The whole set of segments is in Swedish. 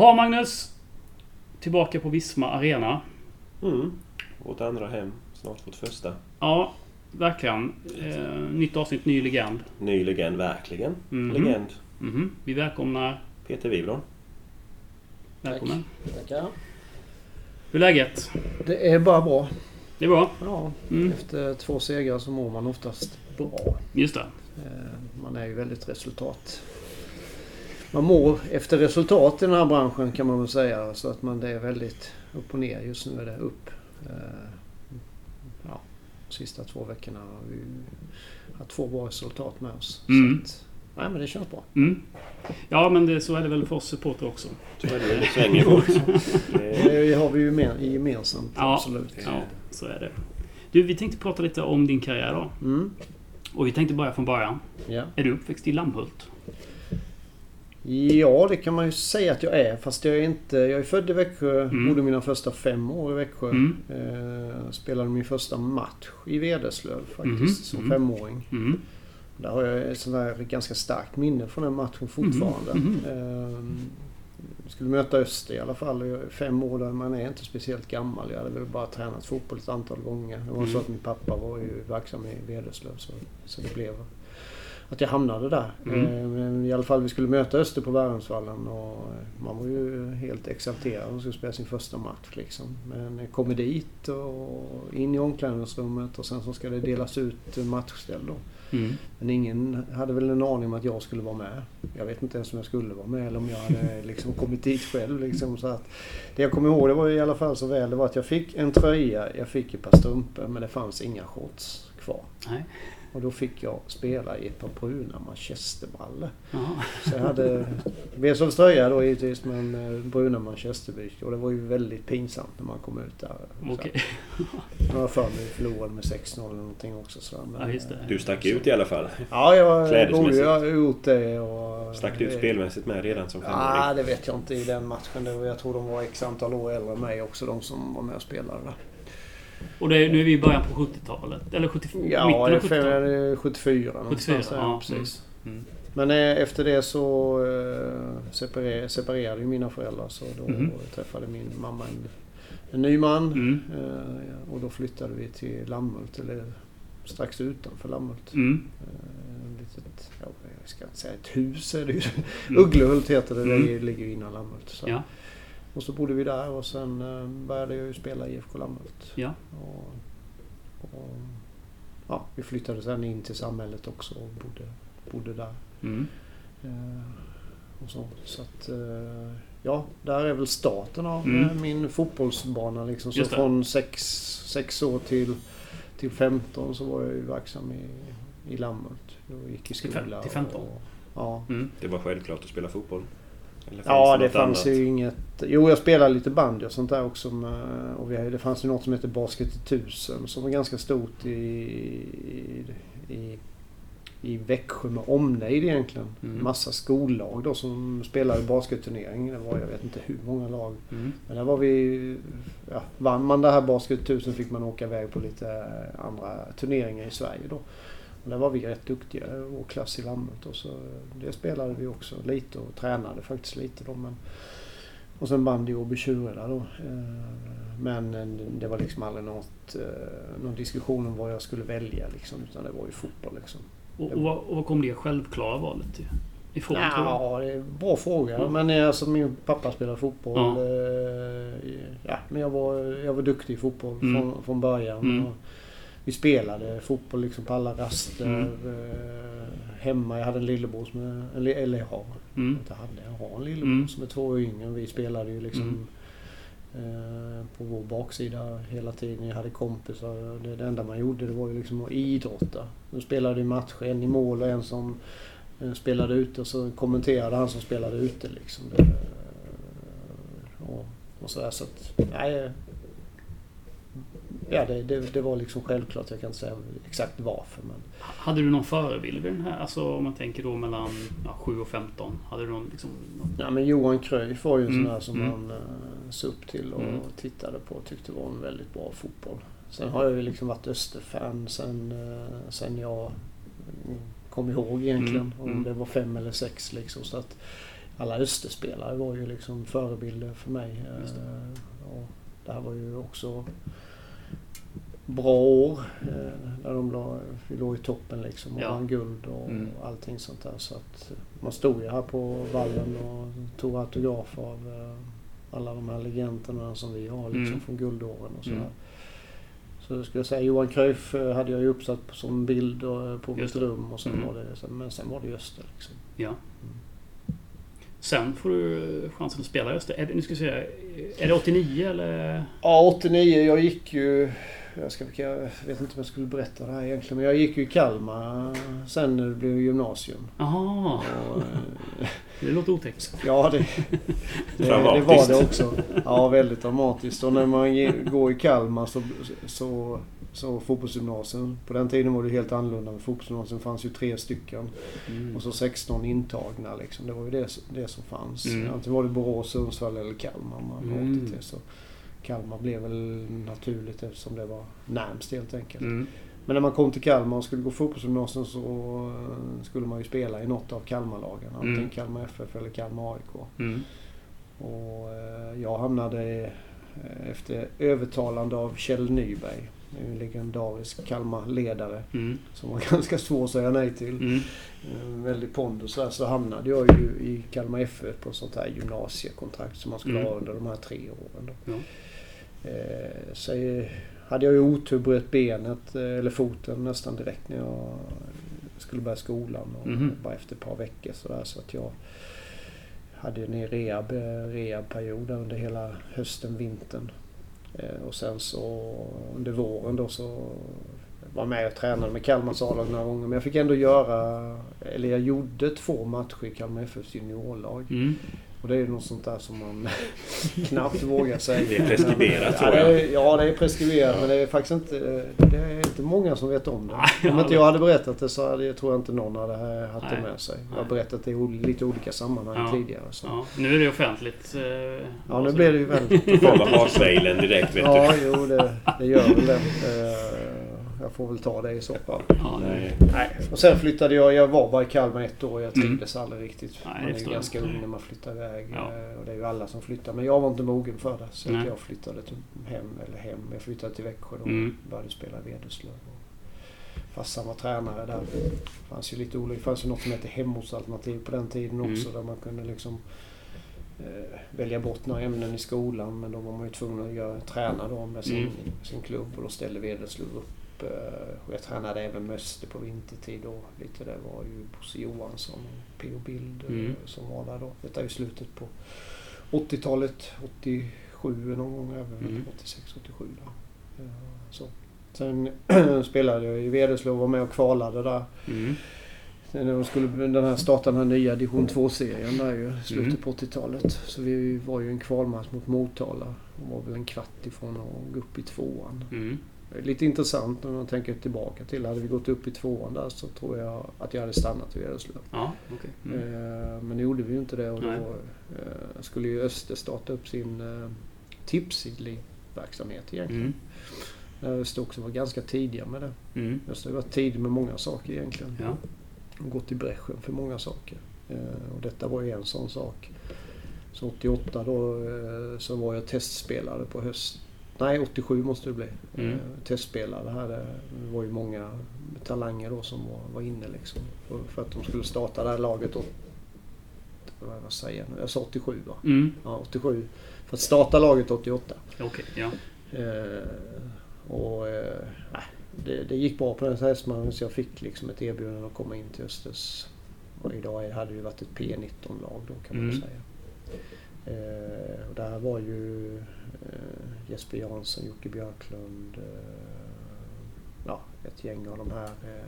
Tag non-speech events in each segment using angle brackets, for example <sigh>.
Jaha Magnus. Tillbaka på Visma Arena. Mm. Vårt andra hem. Snart vårt första. Ja, verkligen. Eh, nytt avsnitt, ny legend. Ny legend, verkligen. Mhm. Legend. Mhm. Vi välkomnar... Peter Wivron. Välkommen. Tackar. Hur är läget? Det är bara bra. Det är bra. Ja, Mm. Efter två segrar så mår man oftast bra. Just det. Eh, Man är ju väldigt resultat... Man mår efter resultat i den här branschen kan man väl säga. Så att man det är väldigt upp och ner. Just nu är det upp. Eh, Ja, de sista två veckorna har vi haft två bra resultat med oss. Mm. Så att, nej men det känns bra. Mm. Ja, men det, så är det väl för oss supporter också. Så är det. Det svänger. <laughs> Det- Det har vi ju med, gemensamt. Ja. Absolut. Ja, så är det. Du, vi tänkte prata lite om din karriär då. Mm. Och vi tänkte börja från början. Ja. Är du uppväxt i Lammhult? Ja, det kan man ju säga att jag är. Fast jag är inte... Jag är född i Växjö. Mm. Bodde mina första fem år i Växjö. Mm. Eh, spelade min första match i Vederslöv faktiskt. Mhm, Som mhm. femåring. Mm. Där har jag ett sånt där ganska starkt minne från den matchen fortfarande. Mhm, Eh, skulle möta Öster i alla fall. Fem år där man är inte speciellt gammal. Jag hade väl bara tränat fotboll ett antal gånger. Det var Mm. så att min pappa var ju verksam i Vederslöv. Så, så det blev att jag hamnade där. Mm. Eh, Men i alla fall vi skulle möta Öster på Värmsvallen och eh, man var ju helt exalterad och skulle spela sin första match liksom. Men kommer dit och in i omklädningsrummet och sen så ska det delas ut matchställ då. Mm. Men ingen hade väl en aning om att jag skulle vara med. Jag vet inte ens om jag skulle vara med eller om jag hade <laughs> liksom kommit dit själv. Liksom, så att det jag kommer ihåg det var i alla fall så väl det var att jag fick en tröja, jag fick ett par strumpor men det fanns inga shorts kvar. Nej. Och då fick jag spela i ett par bruna manchesterbrallor. Så jag hade Veslövs tröja då givetvis men eh, bruna manchesterbyxor. Och det var ju väldigt pinsamt när man kom ut där. Okej. Jag har för mig förlorade med 6-0 eller någonting också. Så, men, Ja, just det. Du stack ut i alla fall. Ja, jag borde ju ha gjort det. Och, Stack du ut spelmässigt med redan som Ja, femåring? det vet jag inte i den matchen. Jag tror de var x antal år äldre än mig också, de som var med och spelade där. Och det, nu är vi i början på 70-talet. Eller 70, mitten Ja, av det är 70-talet. fem- det är 74 någonstans. 74, där, ja. precis. Mm. Men eh, efter det så eh, separer, separerade ju mina föräldrar så då Mhm. träffade min mamma en, en ny man. Mm. Eh, och då flyttade vi till Lammhult, eller strax utanför Lammhult. Mm. Litet, ja, jag ska inte säga ett hus är det ju. Mm. Ugglehult heter det, Mm. det ligger ju innan Lammhult. Så. Ja. Och så bodde vi där och sen eh, började jag ju spela i IFK Lammhult. Ja. Och, och, ja, vi flyttade sen in till samhället också och bodde, bodde där. Mm. Eh, och så så att, eh, ja, där är väl starten av Mm. min fotbollsbana. Liksom. Så från sex, sex år till, till 15 så var jag ju verksam i, i Lammhult. Jag gick i skola. till 15? Och, ja. Mm. Det var självklart att spela fotboll? Ja, det fanns annat? ju inget... Jo, jag spelade lite bandy och sånt där också. Med, och vi, det fanns ju något som heter Basket 1000 som var ganska stort i, i, i, i Växjö med omnejd egentligen. Mm. Massa skollag då som spelade basketturnering. Det var jag vet inte hur många lag. Mm. Men där var vi... Ja, vann man det här Basket 1000 fick man åka iväg på lite andra turneringar i Sverige då. Där var vi rätt duktiga, vår klass i Lammhult. Och så, det spelade vi också lite och tränade faktiskt lite då. Men, och sen bandy och Åby-Tjurela då. Eh, Men eh, det var liksom aldrig något, eh, någon diskussion om vad jag skulle välja liksom. Utan det var ju fotboll liksom. Och, och, vad- och vad kom det självklara valet till? ifrån? Ja, det är en bra fråga. Ja. Men eh, alltså min pappa spelade fotboll. Eh, Ja, men jag var, jag var duktig i fotboll Mm. från, från början. Mm. Och vi spelade fotboll liksom på alla raster. Mm. eh, Hemma, jag hade en lillebror som är, eller, eller jag har, Mm. inte hade, jag har en lillebror Mm. som är två år yngre. Vi spelade ju liksom Mm. eh, på vår baksida hela tiden. Jag hade kompisar. Det, det enda man gjorde det var ju liksom att idrotta. Nu spelade vi matcher, en i mål och en som eh, spelade ute och så kommenterade han som spelade ute liksom. Det, eh, och, och sådär så att, nej. Ja, det, det, det var liksom självklart. Jag kan inte säga exakt varför men. Hade du någon förebild vid den här? Alltså om man tänker då mellan ja, 7 och 15. Hade du någon liksom... någon- Ja men Johan Cruyff var ju en Mm, sån där som mm. man uh, såg upp till och Mm. tittade på och tyckte var en väldigt bra fotboll. Sen har jag ju liksom varit Österfan sen, eh, sen jag mm, kom ihåg egentligen. Mm, Om mm. det var fem eller sex liksom. Så att alla Österspelare var ju liksom förebilder för mig. Det. Eh, Och det här var ju också bra år. eh, Där de la, vi låg i toppen liksom och Ja. vann guld och Mm. allting sånt där. Så att man stod ju här på vallen och tog autograf av eh, alla de här legenderna som vi har liksom Mm. från guldåren och sådär. Mm. Så jag skulle säga Johan Cruyff eh, hade jag ju uppsatt som bild eh, på mitt rum och sen Mm. var det, men sen var det Öster liksom. Ja. Sen får du chansen att spela i Öster. Är det, nu ska se, är det 89 eller? Ja, 89. Jag gick ju... Jag, ska, jag vet inte om jag skulle berätta det här egentligen. Men jag gick ju i Kalmar sen när det blev gymnasium. Jaha, eh, <laughs> det låter otäckt. ja, det, det, det var det också. Ja, väldigt dramatiskt. Och när man går i Kalmar så, så, så fotbollsgymnasium. På den tiden var det helt annorlunda. Men fotbollsgymnasium fanns ju tre stycken. Mm. Och så 16 intagna liksom. Det var ju det, det som fanns. Mm. Antingen var det Borås, Sundsvall eller Kalmar man Mm. åkte till. Så Kalmar blev väl naturligt eftersom det var närmst helt enkelt. Mm. Men när man kom till Kalmar och skulle gå fotbollsgymnasium så eh, skulle man ju spela i något av Kalmarlagen. Antingen Mm. Kalmar FF eller Kalmar AIK. Mm. Och eh, jag hamnade eh, efter övertalande av Kjell Nyberg. En legendarisk Kalmar-ledare Mm. som var <laughs> ganska svår att säga nej till. Mm. En väldig pondus där. Så hamnade jag ju i Kalmar FF på ett sånt här gymnasiekontrakt som man skulle Mm. ha under de här tre åren. Då. Ja. Eh, så hade jag ju otur bröt benet, eh, eller foten nästan direkt när jag skulle börja skolan. Och Mhm. Bara efter ett par veckor så, där, så att jag hade en rehab, eh, rehabperiod under hela hösten, vintern. Och sen så under våren då så var jag med och tränade med Kalmars A-lag några gånger. Men jag fick ändå göra, eller jag gjorde två matcher i Kalmar FFs juniorlag. Mm. Och det är ju något sånt där som man <laughs> knappt vågar säga. Det är preskriberat, ja, tror det jag. är, ja, det är preskriberat men det är faktiskt inte, det är inte många som vet om det. Om ja, inte jag hade berättat det så hade, jag tror jag inte någon hade haft det Nej. med sig. Jag har berättat det i lite olika sammanhang Ja. tidigare. Så. Ja, nu är det offentligt. eh, Ja, nu blir det ju väldigt... <laughs> Man harsvejlen direkt vet Ja, du. jo det, det gör väl det. Eh, Jag får väl ta det i så fall. Ja, Nej. Nej. Och sen flyttade jag, jag var bara i Kalmar ett år. Jag trivdes aldrig riktigt. Nej, man är ju jag. ganska ung när man flyttar iväg. Ja. eh, Och det är ju alla som flyttar. Men jag var inte mogen för det. Så jag flyttade till hem, eller hem. Jag flyttade till Växjö då. Mm. Började spela i Vederslöv. Och Farsan var tränare där. Det fanns ju lite olika. Det fanns ju något som hette hemortsalternativ på den tiden Mm. också. Där man kunde liksom eh, välja bort några ämnen i skolan. Men då var man ju tvungen att göra, träna då med sin, Mm. sin klubb. Och då ställde Vederslöv upp. Eh, Och jag tränade även med Öster på vintertid då. Lite det var ju Bosse Johansson och P.O. Bild eh, Mm. som var där då. Detta är ju slutet på 80-talet. 87 någon gång. Även Mm. 86, 87 där. Eh, Så. Sen <clears throat> spelade jag i Vederslöv och var med och kvalade där. Mm. Sen när de skulle den här, starta den här nya division 2-serien där ju, slutet Mm. på 80-talet. Så vi var ju en kvalmatch mot Motala. Och var väl en kvart ifrån att gå upp i tvåan. Mm. Lite intressant när man tänker tillbaka till. Hade vi gått upp i tvåan där så tror jag att jag hade stannat i Vederslöv. Ja, okej. Mm. Eh, Men nu gjorde vi ju inte det och då Nej. eh, skulle ju Öster starta upp sin eh, tipsverksamhet egentligen. Mm. Öster också var ganska tidiga med det. Mm. Öster har varit tidig med många saker egentligen. Ja. och gått i bräschen för många saker. Och detta var ju en sån sak. Så 88 då så var jag testspelare på höst... Nej, 87 måste det bli. Mm. Eh, testspelare här. Det var ju många talanger då som var, var inne liksom. För, att de skulle starta det här laget. Och, vad säger jag nu? Jag sa 87 va? Mm. Ja, 87. För att starta laget 88. Okej, ja. Eh, och eh, det, det gick bra på den här hästmannen så jag fick liksom ett erbjudande att komma in till Östers. Och idag hade det varit ett P19-lag då kan man Mm. säga. Eh, och där var ju eh, Jesper Jansson, Jocke Björklund, eh, ja, ett gäng av de här eh,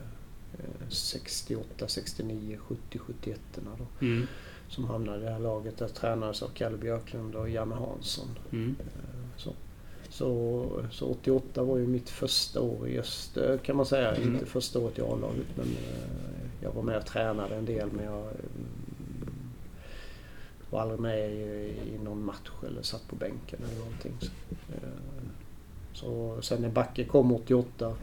eh, 68, 69, 70, 71 då. Mm. Som hamnade i det här laget. Där tränades av Kalle Björklund och Janne Hansson. Mm. Eh, Så. Så, så 88 var ju mitt första år i Öster kan man säga. Mm. Inte första året i A-laget men eh, jag var med och tränade en del men jag var aldrig med i, i någon match eller satt på bänken eller någonting. Så, eh, så sen när Backe kom 88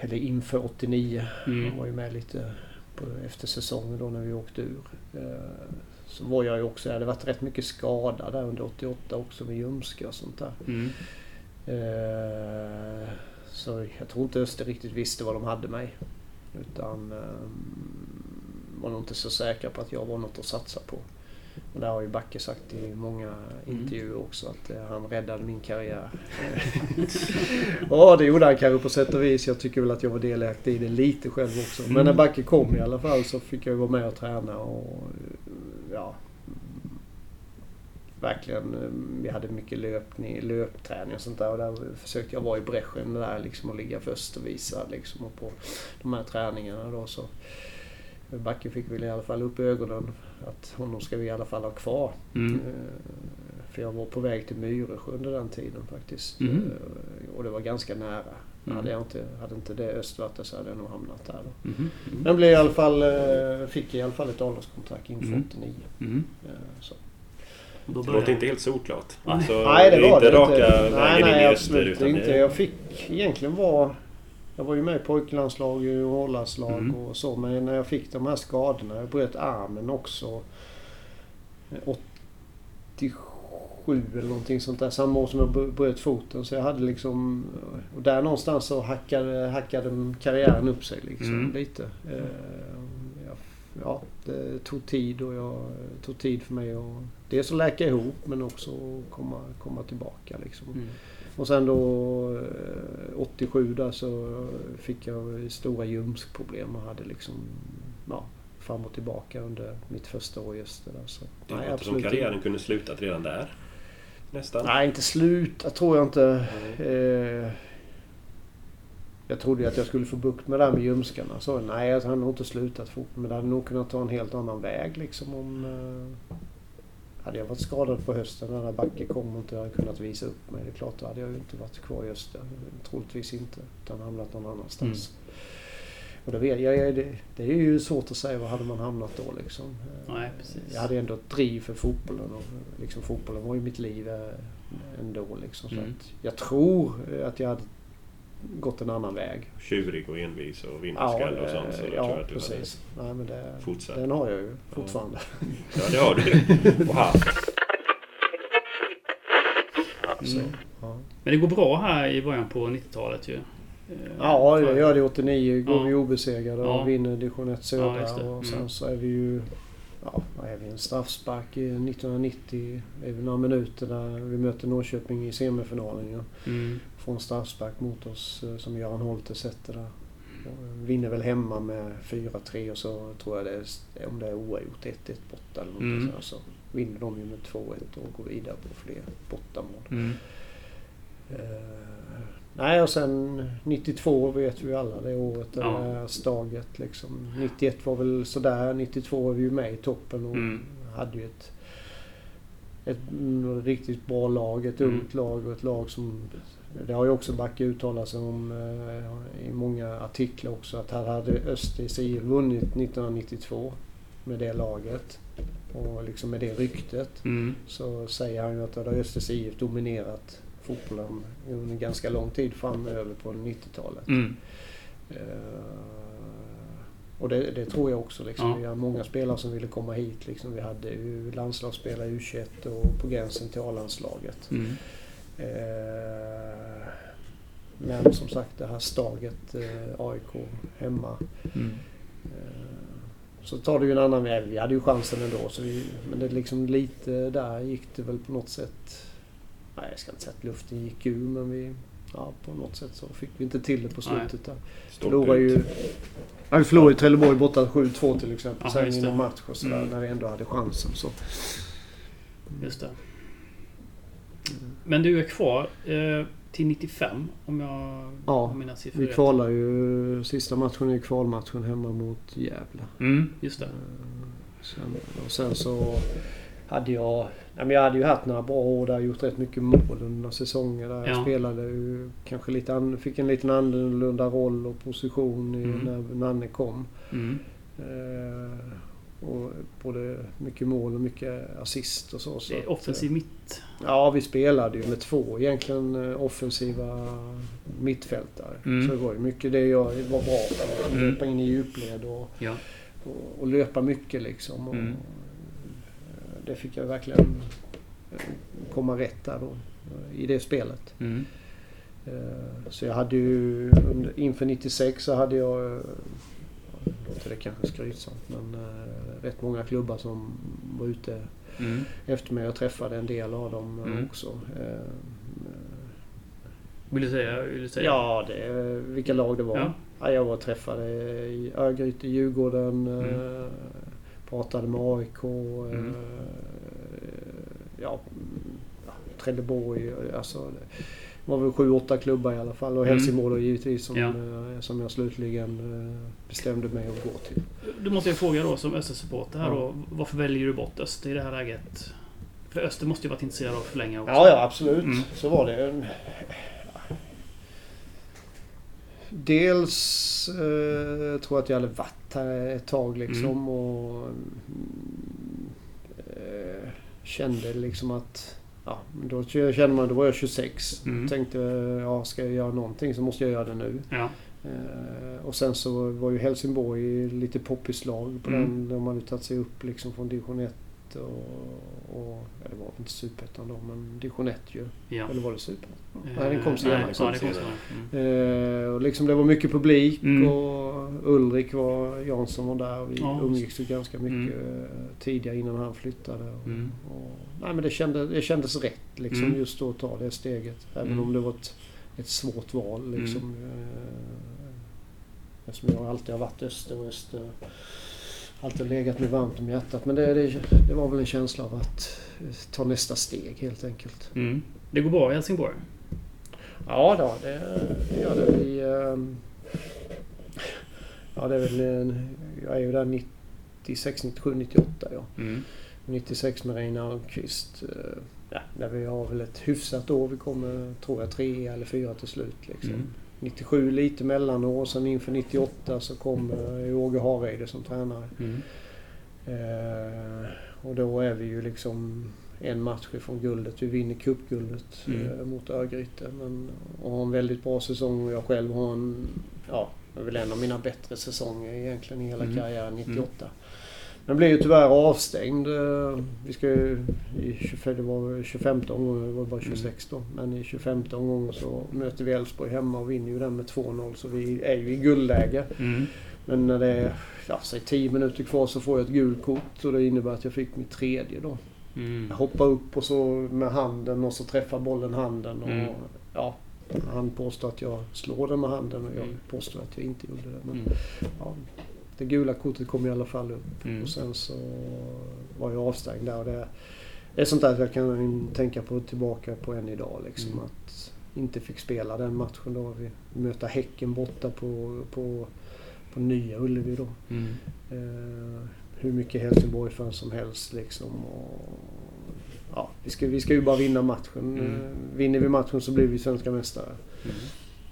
eller inför 89 Mm. han var ju med lite på, efter säsongen då när vi åkte ur. Eh, så var jag ju också, jag hade varit rätt mycket skadad där under 88 också med ljumske och sånt där. Mm. Eh, så jag tror inte Öster riktigt visste vad de hade mig. Utan eh, var nog inte så säkra på att jag var något att satsa på. Och det har ju Backe sagt i många intervjuer också att eh, han räddade min karriär. <laughs> ja det gjorde han kanske på sätt och vis. Jag tycker väl att jag var delaktig i det lite själv också. Men när Backe kom i alla fall så fick jag vara med och träna och ja, verkligen, eh, vi hade mycket löpning, löpträning och sånt där. Och där försökte jag vara i bräschen där liksom och ligga först och visa liksom. Och på de här träningarna då så. Backe fick väl i alla fall upp ögonen att honom ska vi i alla fall ha kvar. Mm. Eh, För jag var på väg till Myresjö under den tiden faktiskt. Mm. Eh, Och det var ganska nära. Mm. Hade, jag inte, hade inte det öst varit där så hade jag nog hamnat där då. Mhm. Mm. Men blev i alla fall, eh, fick i alla fall ett avlagskontrakt inför Mm. 89. Mm. Eh, Så. Och Då Det låter inte helt solklart. Nej. Alltså, Nej, det, var inte det raka inte. vägen Nej, in i nej öster. absolut Utan inte. det, Jag fick egentligen vara... Jag var ju med i pojklandslag och hållandslag Mm. och så. Men när jag fick de här skadorna. Jag bröt armen också. eh, 87 eller någonting sånt där. Samma år som jag bröt foten. Så jag hade liksom... Och där någonstans så hackade, hackade karriären upp sig liksom Mm. lite. Eh, Ja, det tog tid och jag tog tid för mig att dels att läka ihop men också komma, komma tillbaka liksom. Mm. Och sen då eh, 87 där så fick jag stora ljumskproblem och hade liksom ja, fram och tillbaka under mitt första år i Öster. Så. det Nej, låter som karriären inte. kunde slutat redan där. Nästan. Nej, inte slut. Jag tror jag inte. Eh, jag trodde ju att jag skulle få bukt med det här med ljumskarna. Så nej, jag hade nog inte slutat fort. Men det hade nog kunnat ta en helt annan väg liksom om... Eh, hade jag varit skadad på hösten när Backe kom och inte hade kunnat visa upp mig. Det är klart, då hade jag ju inte varit kvar i Öster. Troligtvis inte. Utan hamnat någon annanstans. Och det, vet jag, det, det är ju svårt att säga var hade man hamnat då liksom. Nej. Jag hade ändå ett driv för fotbollen och liksom fotbollen var ju mitt liv eh, ändå liksom. Så Mm. jag tror att jag hade gått en annan väg. Tjurig och envis och vinnerskalle och sånt. Så ja tror jag att du precis. Nej, men det, fortsatt. den har jag ju fortfarande. Ja, det har du. Så, Mm. ja. Men det går bra här i början på 90-talet ju. Eh, ja, det gör det. 89 går Ja. vi obesegrade Ja. och vinner division 1 södra. Ja. Och sen Mm. så är vi ju... Ja, är vi? En straffspark i 1990. Är vi några minuter där vi möter Norrköping i semifinalen. Ja. Mm. Får en straffspark mot oss eh, som Göran Holte sätter där. Vinner väl hemma med 4-3 och så tror jag det är, om det är oavgjort 1-1 borta eller något Mm. sånt. Så vinner de ju med 2-1 och går vidare på fler bortamål. Mm. Eh, nej och sen 92 vet vi ju alla det året. Det Ja. där staget liksom. 91 var väl sådär. 92 var vi ju med i toppen och Mm. hade ju ett, ett riktigt bra lag. Ett Mm. ungt lag och ett lag som... Det har ju också Backe uttalat sig om eh, i många artiklar också. Att här hade Öster IF vunnit 1992 med det laget. Och liksom med det ryktet Mm. så säger han ju att har Östers IF dominerat fotbollen under ganska lång tid framöver på 90-talet. Mm. Eh, och det, det tror jag också. Liksom. Ja. Vi har många spelare som ville komma hit. Liksom. Vi hade ju landslagsspelare i U21 och på gränsen till A-landslaget. Mm. Eh, men som sagt det här staget eh, AIK hemma. Mm. Så tar det ju en annan väg. Vi hade ju chansen ändå. Så vi, men det liksom lite där gick det väl på något sätt. Nej, jag ska inte säga att luften gick ur men vi... Ja, på något sätt så fick vi inte till det på slutet där. Förlorade ju... Ja, vi förlorade ju Trelleborg borta 7-2 till exempel. Ja, sen just i det. någon match och sådär. Mm. När vi ändå hade chansen så. Just det. Men du är kvar eh, till 95 om jag Ja, har mina siffror Vi rätt. kvalar ju... Sista matchen är ju kvalmatchen hemma mot Gävle. Mm, just det. Eh, Sen, och sen så hade jag... Nej, men jag hade ju haft några bra år där. Gjort rätt mycket mål under säsonger där. Jag Ja. spelade ju kanske lite... An, fick en liten annorlunda roll och position i, Mm. när Nanne kom. Mm. Eh, och både mycket mål och mycket assist och så. så Det är offensiv mitt. Ja, vi spelade ju med två egentligen eh, offensiva mittfältare. Mm. Så det var ju mycket det jag var bra på. Mm. Hoppa in i djupled och Ja. och, och löpa mycket liksom. Och, Mm. eh, Det fick jag verkligen eh, komma rätt där då eh, i det spelet. Mm. Eh, Så jag hade ju under- inför 96 så hade jag eh, låter det kanske skrytsamt men eh, rätt många klubbar som var ute Mm. efter mig. Jag träffade en del av dem eh, Mm. också. Eh, Vill du säga? Vill du säga? Ja, det, vilka lag det var. Ja. Ja, jag var träffade i Örgryte, Djurgården, Mm. Pratade med AIK. eh, Mm. ja, ja, Trelleborg. Alltså, det var väl sju, åtta klubbar i alla fall. Och Mm. Helsingborg då givetvis som, Ja. eh, som jag slutligen eh, bestämde mig att gå till. Då måste jag fråga då som Öster-supporter här Ja. då. Varför väljer du bort Öster i det här läget? För Öster måste ju varit intresserad av för länge också. Ja, ja absolut. Mm. Så var det. Dels eh, tror jag att jag hade varit ett tag liksom Mm. och eh, kände liksom att Ja, då kände man, då var jag 26. Mm. Tänkte, ja ska jag göra någonting så måste jag göra det nu. Ja. Eh, och sen så var ju Helsingborg lite poppis lag på Mm. den. De hade tagit sig upp liksom från division 1 och, och ja, det var väl inte superettan då men division 1 ju. ja. Eller var det superettan? Eh, Nej, den kom senare. Ja, kom senare. Mm. Eh, och liksom det var mycket publik Mm. och Ulrik var, Jansson var där. Vi Ja. umgicks ju ganska mycket eh, tidigare innan han flyttade. Och, Mm. och, nej men det, kände, det kändes rätt liksom Mm. just då att ta det steget. Även Mm. om det var ett, ett svårt val liksom. Eh, eftersom jag alltid har varit öster och öster. Alltid legat mig varmt om hjärtat. Men det, det, det var väl en känsla av att eh, ta nästa steg helt enkelt. Mm. Det går bra i Helsingborg? Ja, då, det, gör det. Vi, ja, det är väl en, jag är ju där 96, 97, 98. Ja. Mm. 96 med Reine Almqvist. eh, Ja, där vi har väl ett hyfsat år. Vi kommer, tror jag, tre eller fyra till slut. Liksom. Mm. 97 lite mellanår. Sen inför 98 så kom eh, Åge Hareide som tränare. Mm. Eh, och då är vi ju liksom en match ifrån guldet. Vi vinner cupguldet Mm. eh, mot Örgryte. Men, och har en väldigt bra säsong och jag själv har en, ja, det är väl en av mina bättre säsonger egentligen i hela Mm. karriären 98. Men blev ju tyvärr avstängd. Eh, Vi ska ju, i 25, det var 25 omgången, det var bara 26 då. Men i 25 omgången så möter vi Elfsborg hemma och vinner ju den med 2-0. Så vi är ju i guldläge. Mm. Men när det är ja, säg 10 minuter kvar så får jag ett gult kort och det innebär att jag fick mitt tredje då. Mm. Jag hoppar upp och så med handen och så träffar bollen handen. Och, Mm. ja, han påstår att jag slår den med handen och jag Mm. påstår att jag inte gjorde det. Men, Mm. ja, det gula kortet kom i alla fall upp. Mm. Och sen så var jag avstängd där. Och det, är sånt där jag kan tänka på tillbaka på än idag. Liksom, Mm. Att inte fick spela den matchen då. Vi möter Häcken borta på, på, på Nya Ullevi då. Mm. Eh, hur mycket Helsingborg-fans som helst liksom. Och, ja, vi, ska, vi ska ju bara vinna matchen. Mm. Eh, vinner vi matchen så blir vi svenska mästare. Mm.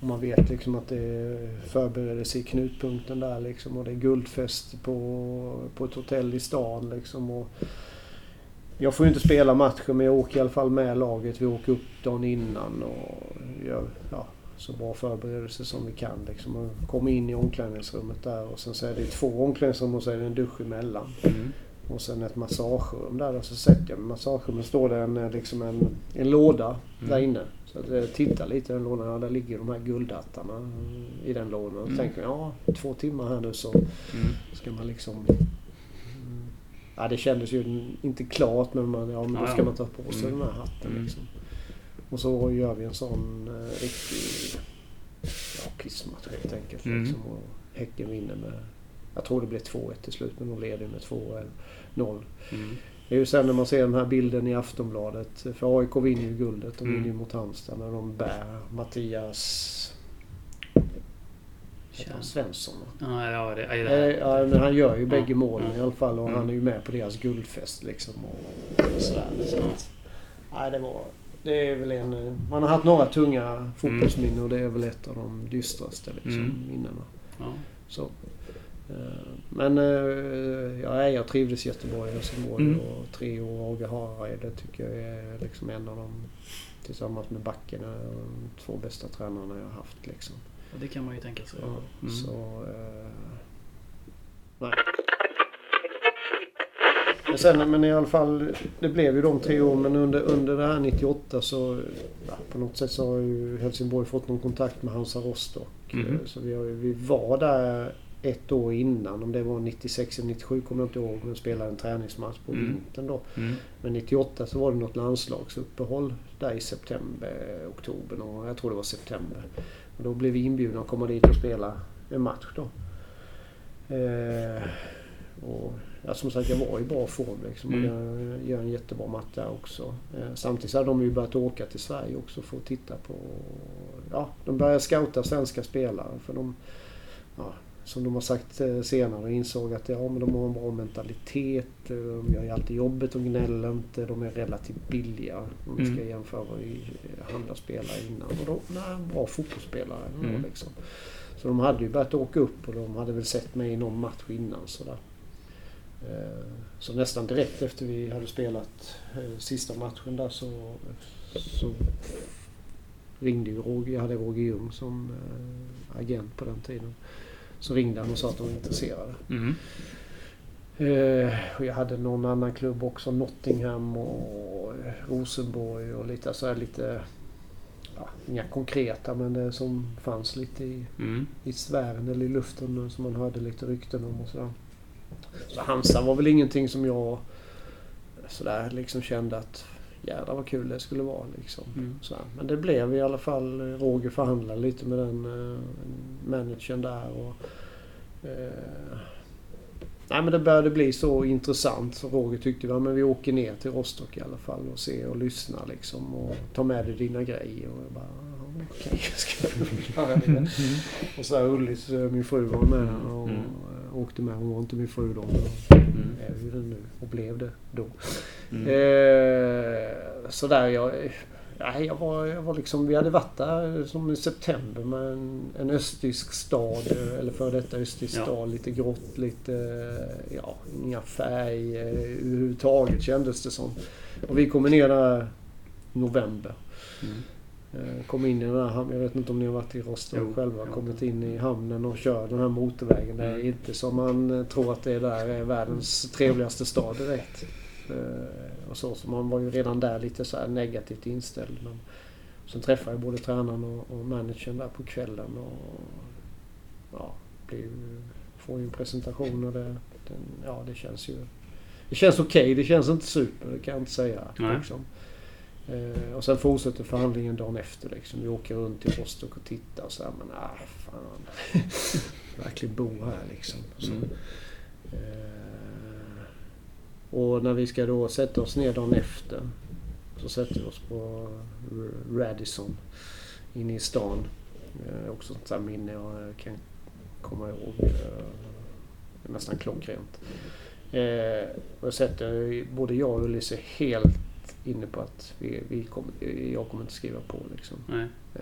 Och man vet liksom att det är förberedelse i knutpunkten där liksom. Och det är guldfest på, på ett hotell i stan liksom. Och jag får ju inte spela matchen men jag åker i alla fall med laget. Vi åker upp dagen innan och gör ja, så bra förberedelse som vi kan. Liksom. Och kommer in i omklädningsrummet där och sen så är det två omklädningsrum och så är det en dusch emellan. Mm. Och sen ett massagerum där och så sätter jag mig i massagerummet. står det en, eh, liksom en, en låda Mm. där inne. Så att jag tittar lite i den lådan. Ja, där ligger de här guldhattarna i den lådan. Och Mm. tänker jag, ja, två timmar här nu så Mm. ska man liksom... Ja, det kändes ju inte klart men, man, ja, men då ska man ta på sig Mm. den här hatten Mm. liksom. Och så gör vi en sån eh, riktig ja, pissmatch helt enkelt. Mm. Liksom, och Häcken vinner med... Jag tror det blev 2-1 till slut men de leder med 2-0. Mm. Det är ju sen när man ser den här bilden i Aftonbladet. För AIK vinner ju guldet. De Mm. vinner ju mot Halmstad när de bär Mattias... Heter han Svensson? Ja, ja, det, ja, Eh, det, Ja, men han gör ju Ja. bägge målen Ja. i alla fall. Och Mm. han är ju med på deras guldfest liksom. Och sådär. Så att, nej, det var... Det är väl en... eh, Man har haft några tunga fotbollsminnen och det är väl ett av de dystraste liksom, Mm. minnena. ja. Så. Eh, Men eh, ja, jag trivdes jättebra i Helsingborg Mm. och tre år Åge Hareide tycker jag är liksom en av de tillsammans med Backen de två bästa tränarna jag har haft. Liksom. Ja, det kan man ju tänka sig. Ja, Mm. Så... Eh, nej. sen, men i alla fall, det blev ju de tre åren. Men under, under det här 98 så ja, på något sätt så har ju Helsingborg fått någon kontakt med Hansa Rostock. Mhm. Så vi, har, vi var där ett år innan. Om det var 96 eller 97 kommer jag inte ihåg. Men spelade en träningsmatch på Mm. vintern då. Mm. Men 98 så var det något landslagsuppehåll där i september, oktober och jag tror det var september. Och då blev vi inbjudna att komma dit och spela en match då. Eh, och, ja, som sagt, jag var i bra form liksom. Mm. jag gör en jättebra match där också. Eh, samtidigt hade de ju börjat åka till Sverige också för att titta på... Ja, de började scouta svenska spelare för de... Ja, som de har sagt eh, senare insåg att ja, men de har en bra mentalitet. eh, De gör ju alltid jobbet, de gnäller inte. De är relativt billiga om vi ska Mm. jämföra i eh, andra spelare innan. Och de är bra fotbollsspelare. Mm. Liksom. Så de hade ju börjat åka upp och de hade väl sett mig i någon match innan. Sådär. Så nästan direkt efter vi hade spelat sista matchen där så, så ringde ju Roger. Jag hade Roger Ljung som agent på den tiden. Så ringde han och sa att de var intresserade. Mm. Eh, jag hade någon annan klubb också. Nottingham och Rosenborg och lite så här lite... Ja, inga konkreta men det som fanns lite i, Mm. i sfären eller i luften som man hörde lite rykten om och sådär. Så Hansa var väl ingenting som jag sådär liksom kände att jädrar vad kul det skulle vara liksom. Mm. Så, men det blev i alla fall, eh, Roger förhandlade lite med den eh, managern där. Och, eh, nej men det började bli så intressant så Roger tyckte ja, men vi åker ner till Rostock i alla fall och ser och lyssnar liksom och tar med dig dina grejer. Och jag bara, "Ja, okej, <laughs> ska jag göra det?" <laughs> Och så här Ullis, eh, min fru var med och Mm. Eh, åkte med. Hon var inte min fru då. Men Mm. är ju det nu och blev det då. Mm. Eh, sådär jag... Nej, jag var, jag var liksom... Vi hade varit där som i september med en, en östtysk stad. eh, Eller före detta östtysk Ja. stad. Lite grått, lite... eh, Ja, inga färg eh, överhuvudtaget kändes det som. Och vi kommer ner där november. Mm. Eh, Kom in i den här hamnen. Jag vet inte om ni har varit i Rostock Jo, själva. ja. Kommit in i hamnen och kör den här motorvägen. Det är Mm. inte som man eh, tror att det är där är världens trevligaste stad direkt. Eh, Och så, så man var ju redan där lite så negativt inställd. Men sen träffade jag både tränaren och, och managern där på kvällen. Och, ja, ju- får ju en presentation och det, den, ja, det känns ju... Det känns okej. Det känns inte super, det kan jag inte säga. Liksom. Eh, och sen fortsätter förhandlingen dagen efter. Liksom. Vi åker runt till Rostock och tittar och så här, men ah, fan. <laughs> Verkligen bo här liksom. Så, Mm. eh, och när vi ska då sätta oss ner dagen efter så sätter vi oss på Radisson inne i stan. Eh, också ett sånt minne jag kan komma ihåg. Eh, nästan klockrent. Eh, och jag sätter, både jag och Ullis är helt inne på att vi, vi kommer, jag kommer inte skriva på liksom. Nej. Eh,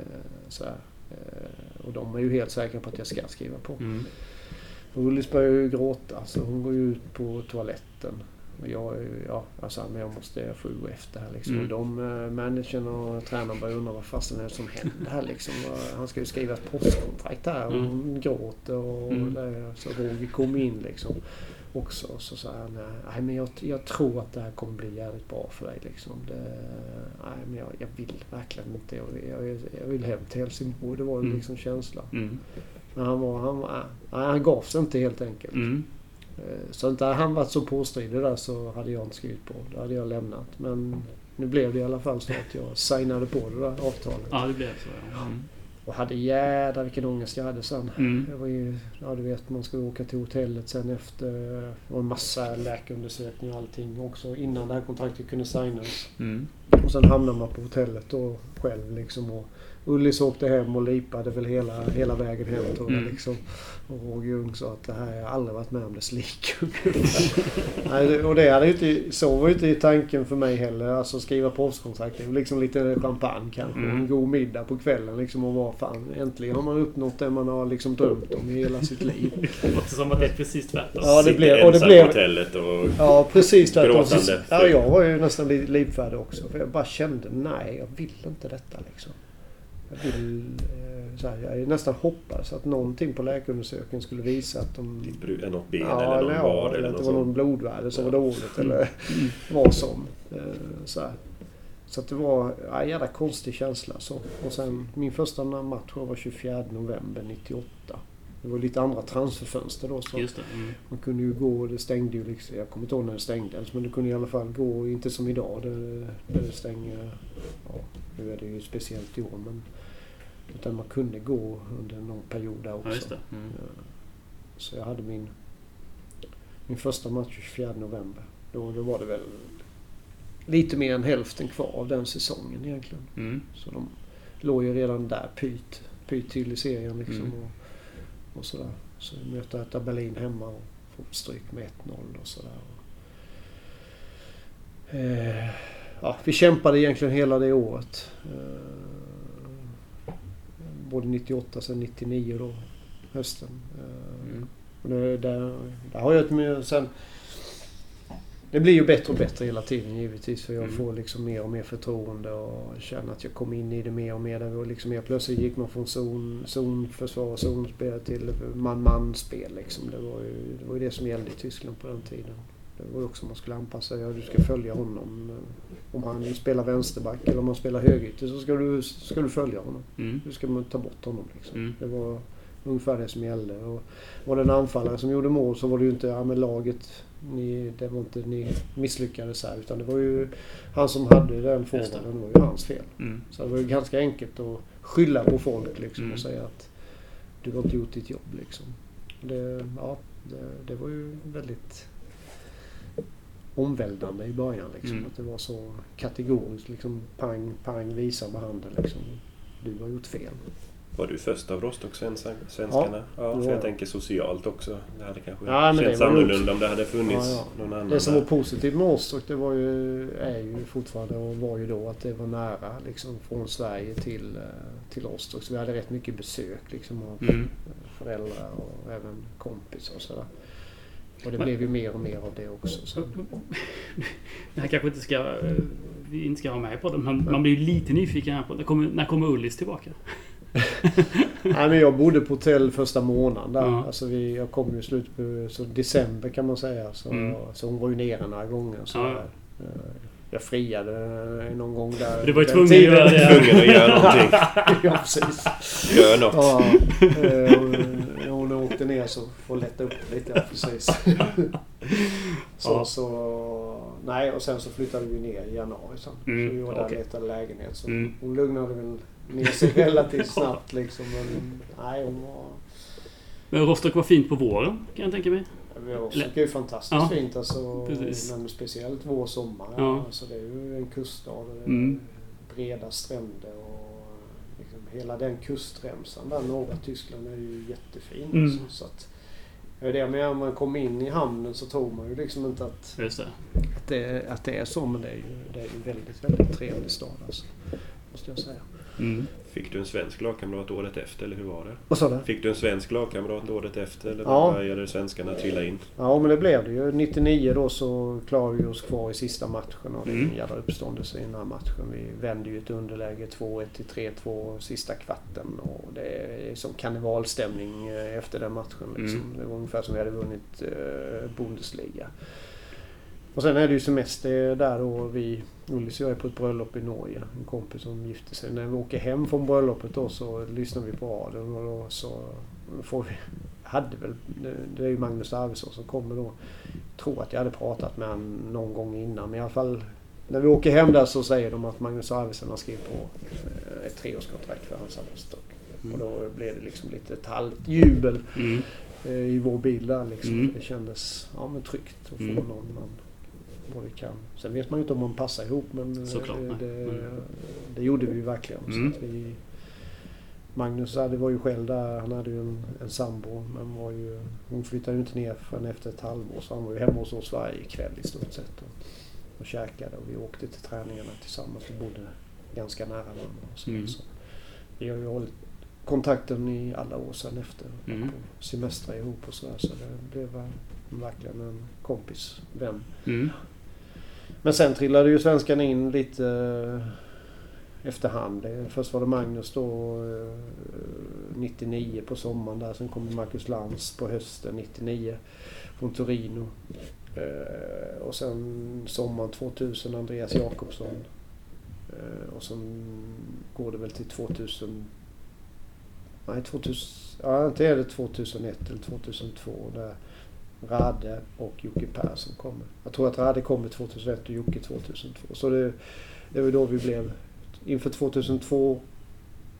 så här. Eh, och de är ju helt säkra på att jag ska skriva på. Mm. Ullis börjar ju gråta så hon går ju ut på toaletten. Och jag, ja, alltså, men jag måste, ju gå efter här liksom. Mm. Och de, eh, managern och tränaren börjar undra vad fasen är det som händer här liksom. Och Han ska ju skriva ett postkontrakt här och Mm. hon gråter och Mm. det, så Roger kom in liksom. Också så sa han, nej men jag, jag tror att det här kommer bli jävligt bra för dig liksom. Det, nej men jag, jag vill verkligen inte. Jag, jag, jag vill hem till Helsingborg. Det var Mm. liksom känslan. Mm. Men han var, han var, nej, han gav sig inte helt enkelt. Mm. Eh, Så inte han varit så påstridig där så hade jag inte skrivit på. Då hade jag lämnat. Men nu blev det i alla fall så att jag signade på det där avtalet. Ja, det blev så. Ja. Mm. Och hade jädrar vilken ångest jag hade sen. Mm. Det var ju, ja du vet man ska åka till hotellet sen efter. Det var en massa läkarundersökningar och allting också innan det här kontraktet kunde signas. Mm. Och sen hamnade man på hotellet då själv liksom. Och Ullis åkte hem och lipade väl hela, hela vägen hem tror jag Mm. liksom. Och Roger Ljung sa att det här har jag aldrig varit med om dess <laughs> like. Och det hade ju inte, så var ju inte tanken för mig heller. Alltså skriva proffskontrakt. Det är väl liksom lite champagne kanske. Mm. En god middag på kvällen liksom. Och vara fan äntligen har man uppnått det man har liksom drömt om i hela sitt liv. <laughs> Det låter som att det är precis tvärtom. Ja, det blev- och det blev- hotellet och... Ja, precis tvärtom. Ja, jag var ju nästan li- livfärdig också. För jag bara kände, nej, jag vill inte detta liksom. Jag vill... Eh, så här, jag nästan hoppades att någonting på läkarundersökningen skulle visa att de... Eh, något ben Ja, eller någon eller, ja, eller eller att det var någon blodvärde som Ja. var dåligt <laughs> eller vad som. Eh, Så, här. så att det var ja, en jävla konstig känsla. Så. Och sen min första match var 24 november 98. Det var lite andra transferfönster då. Så Just det. Mm. man kunde ju gå, det stängde ju liksom, jag kommer inte ihåg när det stängdes, men det kunde i alla fall gå, inte som idag där, där det stänger, ja, nu är det ju speciellt i år, men utan man kunde gå under någon period där också. Ja, just det. Mm. Så jag hade min, min första match 24 november. Då, då var det väl lite mer än hälften kvar av den säsongen egentligen. Mm. Så de låg ju redan där pyt, pyt till i serien liksom. Mm. Och, och sådär. Så vi mötte Hertha Berlin hemma och får stryk med 1-0 och sådär. Eh, ja, vi kämpade egentligen hela det året. Eh, både 98 sen 99 då, hösten. Eh, Mm. och det, där, där har jag ett med, sen det blir ju bättre och bättre hela tiden givetvis. För jag Mm. får liksom mer och mer förtroende och känner att jag kom in i det mer och mer. Där vi liksom helt plötsligt gick man från zon, zonförsvar, zonspel till man-man-spel. Liksom. Det, var ju, det var ju det som gällde i Tyskland på den tiden. Det var ju också man skulle anpassa sig. Ja, du ska följa honom. Om han spelar vänsterback eller om han spelar högerytter så ska du, ska du följa honom. Mm. Du ska man ta bort honom. Liksom. Mm. Det var ungefär det som gällde. Och var det en anfallare som gjorde mål så var det ju inte ja, men laget, ni, det var inte ni misslyckades här. Utan det var ju han som hade den forwarden. Det var ju hans fel. Mm. Så det var ju ganska enkelt att skylla på folk liksom, Mm. och säga att du har inte gjort ditt jobb. Liksom. Det, ja, det, det var ju väldigt omvälvande i början. Liksom, Mm. Att det var så kategoriskt. Liksom, pang, pang, visa med handen. Liksom. Du har gjort fel. Var du först av Rostock-svenskarna? Ja, det för var jag tänker socialt också. Det hade kanske Ja, känts var annorlunda om det hade funnits Ja, ja. någon annan Det som var där. positivt med Rostock det var ju, är ju fortfarande och var ju då att det var nära liksom, från Sverige till, eh, till Rostock. Så vi hade rätt mycket besök liksom, av Mm. föräldrar och även kompisar och sådär. Och det Men- blev ju mer och mer av det också. Så. <laughs> Det här kanske inte ska, vi inte ska ha med på det, men man blir ju lite nyfiken här på när kommer, när kommer Ullis tillbaka? <laughs> <laughs> Nej, men jag bodde på hotell första månaden där. Ja. Alltså vi, jag kom ju i slutet på så december kan man säga. Så, Mm. så hon var ju nere några gånger. Så Ja. eh, Jag friade eh, någon gång där. Du var ju tvungen att göra det. Tvungen att göra någonting. ja, precis. Gör något. Ja, eh, ner så får lätta upp lite. Ja, <laughs> precis. <laughs> Så, Ja. så, nej, och sen så flyttade vi ner i januari sen. Mm, Så vi var där och okej. letade lägenhet. Så Mm. Hon lugnade väl ner sig relativt snabbt liksom. Men nej, hon var... Men Rostock var fint på våren, kan jag tänka mig. Rostock är ju fantastiskt Ja, fint alltså. precis. Men speciellt vår sommar. Ja. Alltså, det är ju en kuststad. det Mm. Breda stränder och hela den kustremsan där norra Tyskland är ju jättefin. Mm. Så att, det är det med om man kommer in i hamnen så tror man ju liksom inte att, det. att, det, att det är så. Men det är ju, det är ju väldigt, väldigt trevlig stad alltså. Måste jag säga. Mm. Fick du en svensk lagkamrat året efter eller hur var det? Vad sa du? Fick du en svensk lagkamrat året efter eller Ja. började svenskarna trilla in? Ja men det blev det ju. 99 då så klarade vi oss kvar i sista matchen och det är Mm. en jävla uppståndelse i den här matchen. Vi vände ju ett underläge 2-1 till 3-2 sista kvarten och det är som karnevalstämning eh, efter den matchen. Liksom. Mm. Det var ungefär som vi hade vunnit eh, Bundesliga. Och sen är det ju semester där då. Vi, Ullis och jag är på ett bröllop i Norge. En kompis som gifte sig. När vi åker hem från bröllopet då så lyssnar vi på radion och då så får vi... Hade väl, det- är ju Magnus Arvidsson som kommer då. Tror att jag hade pratat med honom någon gång innan. Men i alla fall när vi åker hem där så säger de att Magnus Arvidsson har skrivit på eh, ett treårskontrakt för hans Rostock. Mm. Och då blev det liksom lite ett halvt jubel Mm. eh, i vår bil där liksom. Mm. Det kändes ja, men tryggt att få Mm. någon man både kan. Sen vet man ju inte om man passar ihop men eh, Såklart, det, Mm. det gjorde vi ju verkligen. Mm. Vi, Magnus hade, var ju själv där. Han hade ju en, en sambo. Men var ju, hon flyttade ju inte ner förrän efter ett halvår. Så han var ju hemma hos oss varje kväll i stort sett. Och, och käkade och vi åkte till träningarna tillsammans. Vi bodde ganska nära varandra. Och så, Mm. så. Vi har ju hållit kontakten i alla år sedan efter. Mm. På semestrar ihop och sådär. Så det blev verkligen en kompis, vän. Mm. Men sen trillade ju svenskarna in lite... Eh, efterhand. Först var det Magnus då eh, 99 på sommaren där. Sen kom Marcus Lantz på hösten 99 från Torino. Eh, och sen sommaren 2000 Andreas Jakobsson. Och sen går det väl till 2000... Nej, 2000... Ja, inte är det 2001 eller 2002 där Rade och Jocke Persson kommer. Jag tror att Rade kommer 2001 och Jocke 2002. Så det, det var då vi blev... Inför 2002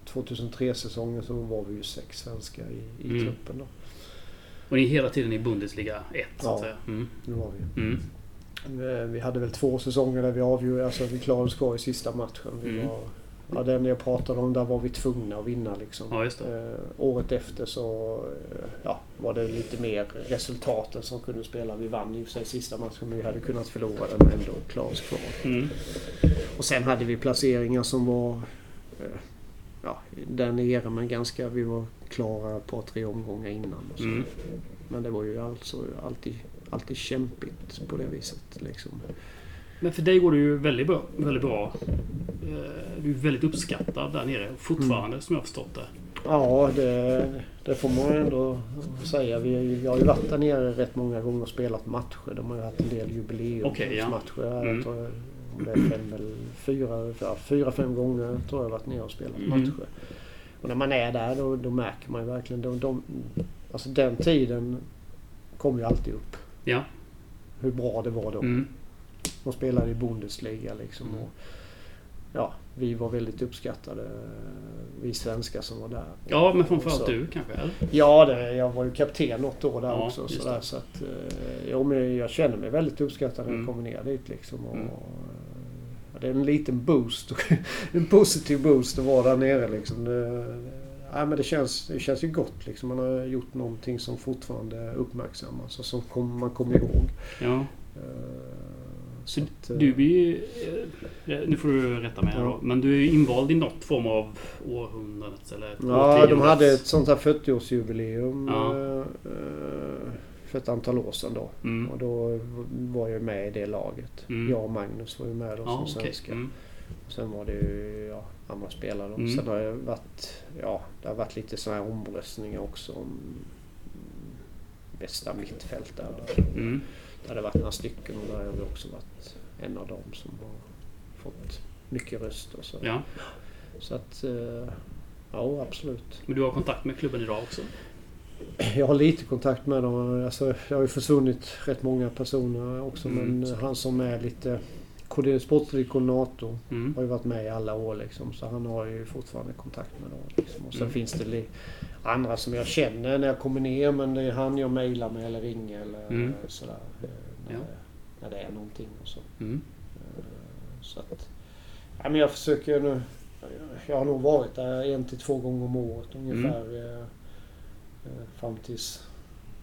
2003 säsongen så var vi ju sex svenskar i, i Mm. truppen då. Och ni är hela tiden i Bundesliga 1 så att Ja. säga. Mm. Nu var vi. Mm. Eh, Vi hade väl två säsonger där vi avgjorde, alltså vi klarade oss kvar i sista matchen. Vi Mm. var, ja, den jag pratade om, där var vi tvungna att vinna liksom. Ja. Eh, året efter så eh, ja, var det lite mer resultaten som kunde spela. Vi vann och för sig sista matchen men vi hade kunnat förlora den men ändå klara oss kvar. Mm. Och sen hade vi placeringar som var eh, ja, där nere men ganska, vi var klara ett par tre omgångar innan. Och. Mm. Men det var ju alltså alltid, alltid kämpigt på det viset. Liksom. Men för dig går det ju väldigt bra. Väldigt bra. Eh, Du är väldigt uppskattad där nere fortfarande som jag har förstått det. Ja, det, det får man ju ändå säga. Vi, jag har ju varit där nere rätt många gånger och spelat matcher. De har ju haft en del jubileumsmatcher. Okej, ja. Mm. om det är fem eller fyra, ja, fyra, fem gånger tror jag varit nere och spelat Mm. matcher. Och när man är där då, då märker man ju verkligen. De, de, alltså den tiden kommer ju alltid upp. Ja. Hur bra det var då. Mm. De spelade i Bundesliga liksom. Mm. Och, ja, vi var väldigt uppskattade. Vi svenskar som var där. Ja, men framförallt du kanske? Eller? Ja, det, jag var ju kapten något år där Ja, också. Så, där, så att, eh, jo, men jag känner mig väldigt uppskattad när jag Mm. kommer ner dit. Liksom, och, Mm. eh, det är en liten boost. <laughs> en positiv boost att vara där nere. Liksom. Det, ja, men det, känns, det känns ju gott. Liksom. Man har gjort någonting som fortfarande uppmärksammas och som man kommer ihåg. Ja. Eh, Så att, eh, du är ju... eh, Nu får du rätta mig här Ja. då. Men du är invald i något form av århundradets eller Ja, de hade ett sånt här 40-årsjubileum Ja. eh, eh, för ett antal år sedan då. Mm. Och då var jag med i det laget. Mm. Jag och Magnus var ju med då Ja, som okej. svenska. Mm. Sen var det ju ja, andra spelare. Mm. Sen har jag varit, ja, det har varit lite sådana här omröstningar också om bästa mittfältare. Mm. Det varit några stycken och där har jag också varit en av dem som har fått mycket röster. Så, Ja. så att, eh, ja absolut. Men du har kontakt med klubben idag också? Jag har lite kontakt med dem. Alltså, det har ju försvunnit rätt många personer också. Mm. Men han som är lite sportslig koordinator Mm. har ju varit med i alla år liksom. Så han har ju fortfarande kontakt med dem. Liksom. Och sen Mm. finns det li- andra som jag känner när jag kommer ner. Men det är han jag mejlar med eller ringer eller Mm. sådär. eh, När, Ja. när det är någonting och så. Mm. Eh, Så att, ja, men jag försöker nu. Jag har nog varit där en till två gånger om året ungefär. eh, eh, Fram tills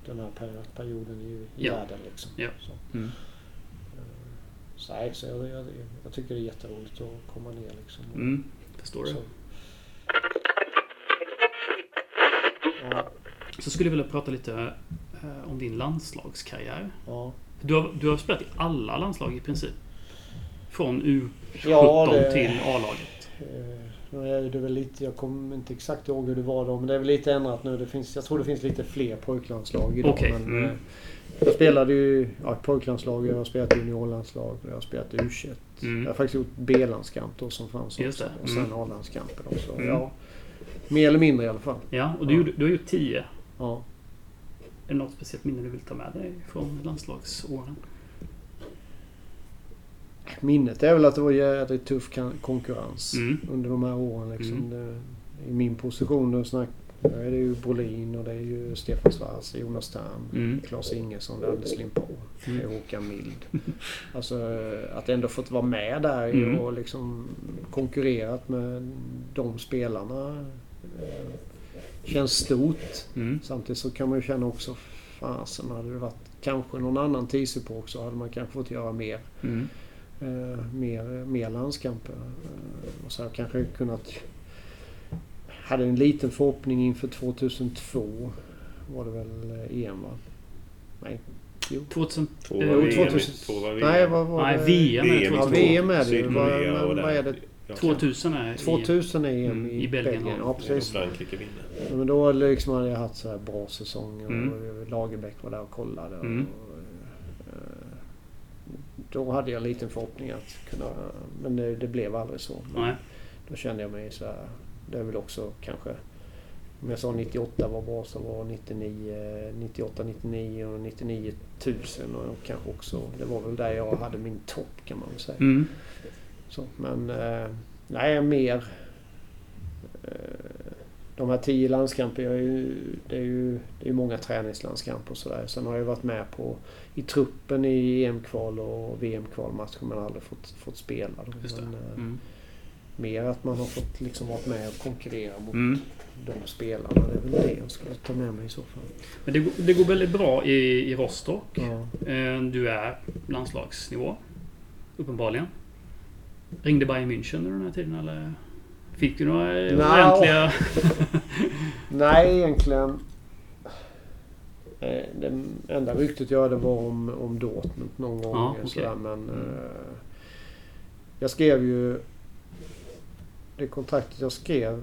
den här per- perioden i, i Ja. världen. Liksom. Ja. Så, Mm. så, nej, så jag, jag, jag tycker det är jätteroligt att komma ner. Liksom. Mm. Förstår Så, ja, Så skulle jag vilja prata lite eh, om din landslagskarriär. ja. Du har, du har spelat i alla landslag i princip. Från U17 Ja, det- till A-laget. Eh, Nu är det väl lite, jag kommer inte exakt ihåg hur det var då, men det är väl lite ändrat nu. Det finns, jag tror det finns lite fler pojklandslag idag. Okej, Men, mm. eh, Jag spelade ju ja, pojklandslag, jag har spelat juniorlandslag och jag har spelat U21. Mm. Jag har faktiskt gjort B-landskamp då som fanns Just också. Och sen mm. A-landskampen också. Mm. Ja, mer eller mindre i alla fall. Ja, och du, Ja. gjorde- du har gjort 10. Ja. Är det något speciellt minne du vill ta med dig från landslagsåren? Minnet är väl att det var jädrigt tuff konkurrens Mm. under de här åren. Liksom. Mm. Det, I min position nu snack, då är det ju Brolin och det är ju Stefan Svars, Jonas Thern, Mm. Claes Ingesson, det Anders Limpå, Mm. det Håkan Mild. <laughs> Alltså att ändå fått vara med där Mm. och liksom konkurrerat med de spelarna känns stort. Mm. Samtidigt så kan man ju känna också, fasen hade det varit kanske någon annan tidsepok så hade man kanske fått göra mer. Mm. Eh, mer, mer landskamper. Eh, och så jag kanske kunnat... Hade en liten förhoppning inför 2002. Var det väl eh, EM va? Nej. Jo. 2000... Två Eh, var VM, 2000 två var VM. Nej, vad var Nej, det? VM är det VM, Ja, 2002. VM är det ju. Vad är det? Ja, 2000 är i... 2000 är EM Mm, i, i Belgien, Belgien. ja. Precis. Frankrike vinner. Ja, Men då liksom hade jag haft så här bra säsonger Mm. och Lagerbäck var där och kollade. Mm. Och, eh, då hade jag en liten förhoppning att kunna... Men det, det blev aldrig så. Nej. Då kände jag mig så här... Det är väl också kanske... Om jag sa 98 var bra så var 99, 98, 99 och 99 000 och kanske också... Det var väl där jag hade min topp kan man väl säga. Mm. Så, men eh, nej, mer... Eh, de här tio landskamper, jag är ju, det är ju det är många träningslandskamper och sådär. Sen har jag varit med på i truppen i EM-kval och VM-kvalmatcher men aldrig fått, fått spela. Men, eh, Mm. Mer att man har fått liksom varit med och konkurrera mot Mm. de spelarna. Det är väl det jag skulle ta med mig i så fall. Men det, går- det går väldigt bra i, i Rostock. Ja. Eh, Du är landslagsnivå. Uppenbarligen. Ringde Bayern München under den här tiden eller? Fick du några eh, Nja. ordentliga... <laughs> Nej, egentligen. Eh, Det enda ryktet jag hade var om, om Dortmund någon gång. Ja, okej. sådär, men Mm. eh, jag skrev ju... Det kontraktet jag skrev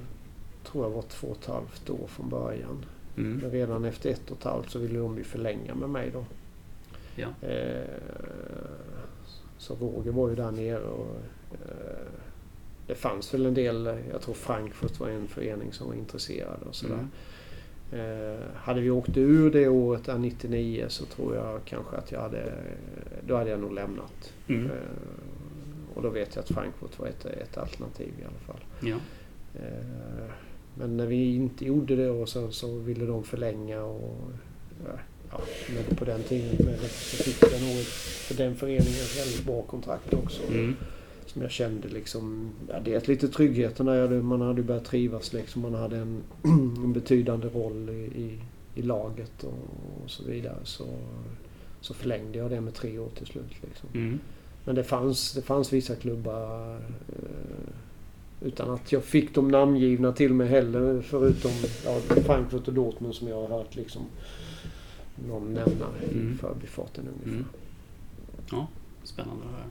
tror jag var två och ett halvt år från början. Mm. Men redan efter ett och ett halvt så ville de ju förlänga med mig då. Ja. Eh, så Roger var ju där nere och eh, det fanns väl en del, jag tror Frankfurt var en förening som var intresserad och sådär. Mm. Eh, hade vi åkt ur det året, där 99, så tror jag kanske att jag hade... Då hade jag nog lämnat. Mm. Eh, och då vet jag att Frankfurt var ett, ett alternativ i alla fall. Ja. Eh, men när vi inte gjorde det och sen så ville de förlänga och... eh, Ja, men på den tiden men så fick jag nog för den föreningen väldigt bra kontrakt också. Mm. Som jag kände liksom, ja, dels lite tryggheten där. Man hade börjat trivas liksom. Man hade en, <clears throat> en betydande roll i, i, i laget och, och så vidare. Så, så förlängde jag det med tre år till slut. Liksom. Mm. Men det fanns, det fanns vissa klubbar eh, utan att jag fick dem namngivna till mig heller. Förutom ja, Frankfurt och Dortmund som jag har hört liksom någon nämna i Mm. förbifarten ungefär. Mm. Ja, spännande det här.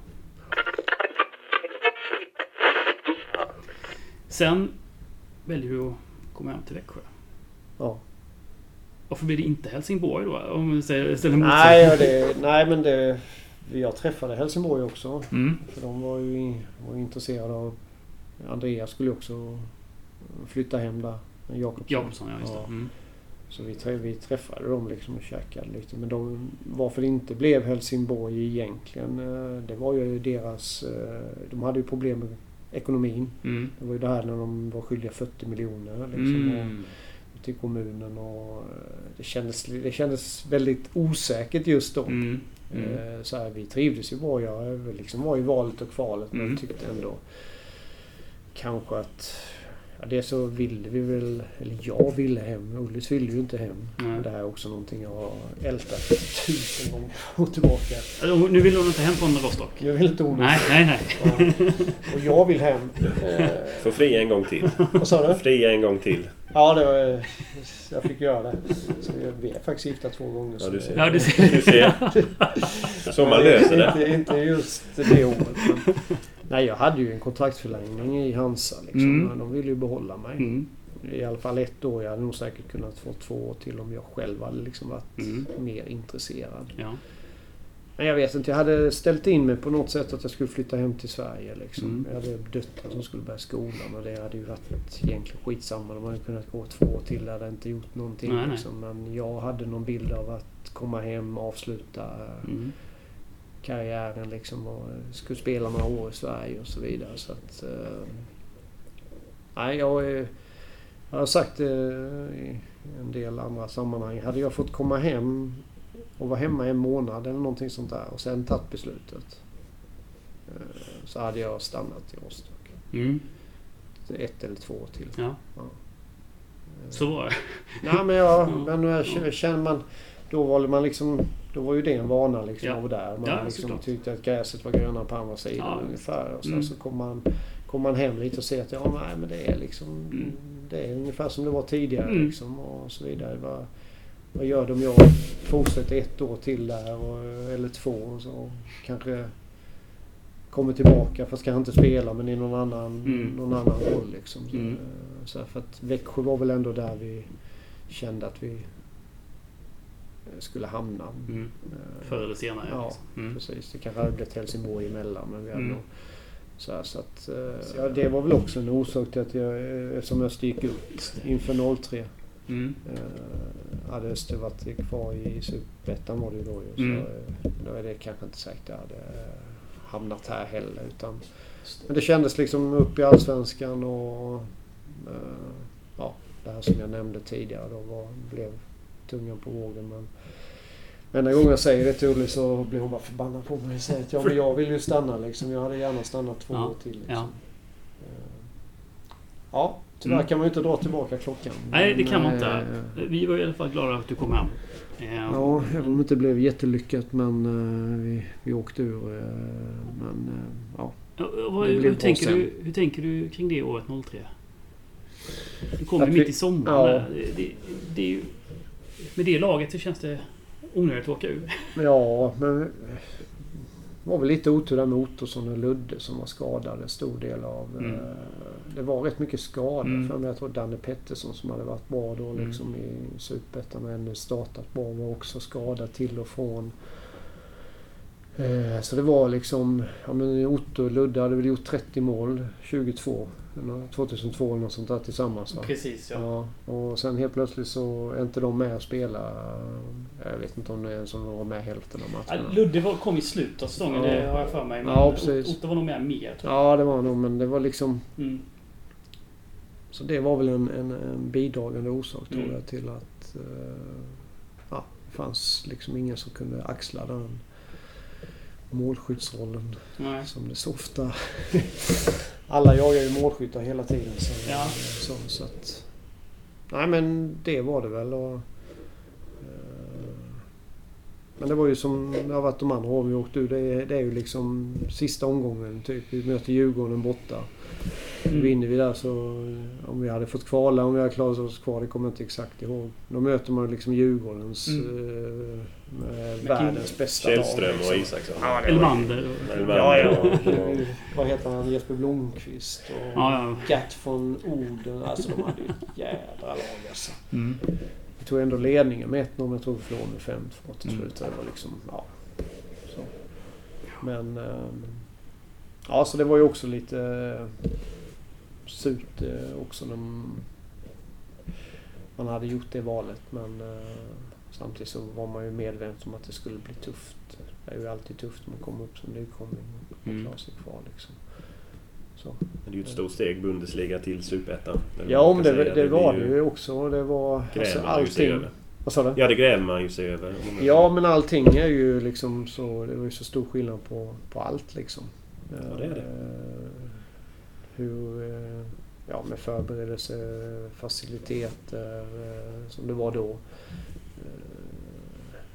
Sen väljer du att komma hem till Växjö. Ja. Varför blir det inte Helsingborg då? Om vi säger- ställer mot Nej, ja, det, nej, men det... Jag träffade Helsingborg också. Mm. För de var ju, var ju intresserade av... Andreas skulle också flytta hem där. Jakobsson. Jakobsson, ja just det. Mm. Så vi, vi träffade dem liksom och käkade lite. Men de, varför det inte blev Helsingborg egentligen, eh, det var ju deras... eh, De hade ju problem med ekonomin. Mm. Det var ju det här när de var skyldiga 40 miljoner liksom, och, Mm. till kommunen. Och eh, det, kändes, det kändes väldigt osäkert just då. Mm. Mm. Eh, Så här, vi trivdes ju bra. Jag liksom var i valet och kvalet men Mm. tyckte ändå kanske att ja, det så ville vi väl, eller jag ville hem. Ullis ville ju inte hem. Nej. Det här är också någonting jag har ältat tusen gånger <laughs> och tillbaka. Alltså, Nu vill hon inte hem från Rostock. Jag vill inte hon. Nej, nej, nej. Ja. Och jag vill hem. Eh, Får fria en gång till. vad sa du? Fria en gång till. Ja, det var, jag fick göra det. Så vi är faktiskt gifta två gånger. Ja, du det- ser. Ja, du ser. Du ser. <laughs> Så man löser det. Inte, inte just det året. Men, nej, jag hade ju en kontraktsförlängning i Hansa. Liksom. Mm. Men De ville ju behålla mig. Mm. I alla fall ett år. Jag hade nog säkert kunnat få två år till om jag själv hade liksom varit Mm. mer intresserad. Ja. Men jag vet inte. Jag hade ställt in mig på något sätt att jag skulle flytta hem till Sverige. Liksom. Mm. Jag hade döttrar som skulle börja skolan och det hade ju varit egentligen skitsamma. De hade kunnat gå två år till. Det hade inte gjort någonting. Nej, nej. liksom. Men jag hade någon bild av att komma hem, avsluta Mm. Karriären liksom och skulle spela några år i Sverige och så vidare. Så att... Eh, nej, jag, är- jag har sagt det i en del andra sammanhang. Hade jag fått komma hem och vara hemma en månad eller någonting sånt där och sen tagit beslutet. eh, Så hade jag stannat i Rostock. Mm. Ett eller två år till. Ja, Eh, så var det. Nej men jag, <laughs> Ja. men jag känner man... Då var man liksom... Då var ju det en vana liksom Ja. vara där. Man Ja, liksom såklart. tyckte att gräset var grönare på andra sidan Ja. ungefär. Och sen Mm. så kom man, kom man hem lite och ser att ja, nej, men det är liksom... Mm. Det är ungefär som det var tidigare Mm. liksom och så vidare. Vad, vad gör det om jag fortsätter ett år till där och, eller två och så kanske kommer tillbaka fast kanske inte spelar men i någon annan, Mm. någon annan roll. Liksom. Så, Mm. så här, för att Växjö var väl ändå där vi kände att vi skulle hamna. Mm. Eh, Förr eller senare. Ja, liksom. mm. Precis. Det kanske hade blivit Helsingborg emellan men vi hade Mm. nog så här, så att, eh, ja, det var väl också en orsak till att jag, eh, eftersom Öster gick upp inför 03. Mm. Eh, hade Öster varit kvar i Superettan var det ju då ju. Så Mm. då är det kanske inte säkert jag hade hamnat här heller. Utan, men det kändes liksom upp i Allsvenskan och eh, ja, det här som jag nämnde tidigare då var, blev tungan på vågen. Men enda gången jag säger det till Ulle så blir hon bara förbannad på mig och säger att ja, men jag vill ju stanna liksom. Jag hade gärna stannat två Ja, år till. Liksom. ja. Eh, ja, tyvärr Mm. kan man ju inte dra tillbaka klockan. Nej, det kan man inte. eh, Vi var i alla fall glada att du kom hem. Eh, Ja, även om det inte blev jättelyckat men eh, vi, vi åkte ur. eh, men eh, ja. Vad, hur, tänker sen. du, hur tänker du kring det året 03? Det kom ju mitt i sommaren. ja. Det, det, det är ju, med det laget så känns det onödigt att åka ur. Ja, men det var väl lite otur där med Ottosson och Ludde som var skadade stor del av. Mm. eh, Det var rätt mycket skador. Mm. För mig, jag tror Danne Pettersson som hade varit bra då Mm. liksom i Superettan och ännu startat bra var också skadad till och från. Eh, Så det var liksom, ja men Otto och Ludde hade väl gjort 30 mål 22, eller 2002 eller något sånt där tillsammans va? Precis Ja, och sen helt plötsligt så är inte de med och spela. Jag vet inte om det är som de var med hälften av Ja, matcherna. Ludde var, kom i slutet av säsongen, Ja. det har jag för mig. Men Ja, precis. Otto var nog med mer tror jag. Ja, det var nog, men det var liksom... Mm. Så det var väl en, en, en bidragande orsak tror Mm. jag till att eh, ja, det fanns liksom ingen som kunde axla den målskyttsrollen Nej. som det så ofta... <laughs> Alla jagar ju målskyttar hela tiden. Så, Ja. så, så att, nej men det var det väl. Och, eh, men det var ju som det har varit de andra åren vi åkt ur. Det är, det är ju liksom sista omgången typ. Vi möter Djurgården borta. Mm. Vinner vi där så... Om vi hade fått kvala, om vi hade klarat oss kvar, det kommer jag inte exakt ihåg. Då möter man liksom Djurgårdens... Mm. Eh, Med världens bästa lag. Källström och liksom. Isaksson. Ja, Elmander. Ja, ja. Vad heter han? Jesper Blomqvist och Ja, ja. Gert von Oden. Alltså de hade ju ett jädra lag alltså. Mm. Vi tog ändå ledningen med 1-0 men jag tror vi förlorade med 5-2 till Mm. slut. Det var liksom, ja. Så. Men... ehm, ja, så det var ju också lite eh, surt eh, också när man hade gjort det valet. Men eh, samtidigt så var man ju medveten om att det skulle bli tufft. Det är ju alltid tufft när man kommer upp som nykomling och Mm. klarar sig kvar liksom. Så. Det är ju ett stort steg, Bundesliga till Superettan. Ja, kan det, säga. det var det ju också. Det var alltså, allting. Vad sa du? Ja, det gräver man ju sig över. Ja, men allting är ju liksom så... Det var ju så stor skillnad på, på allt liksom. Ja, det är det. Hur... eh, Ja, med förberedelse, faciliteter eh, som det var då. Eh,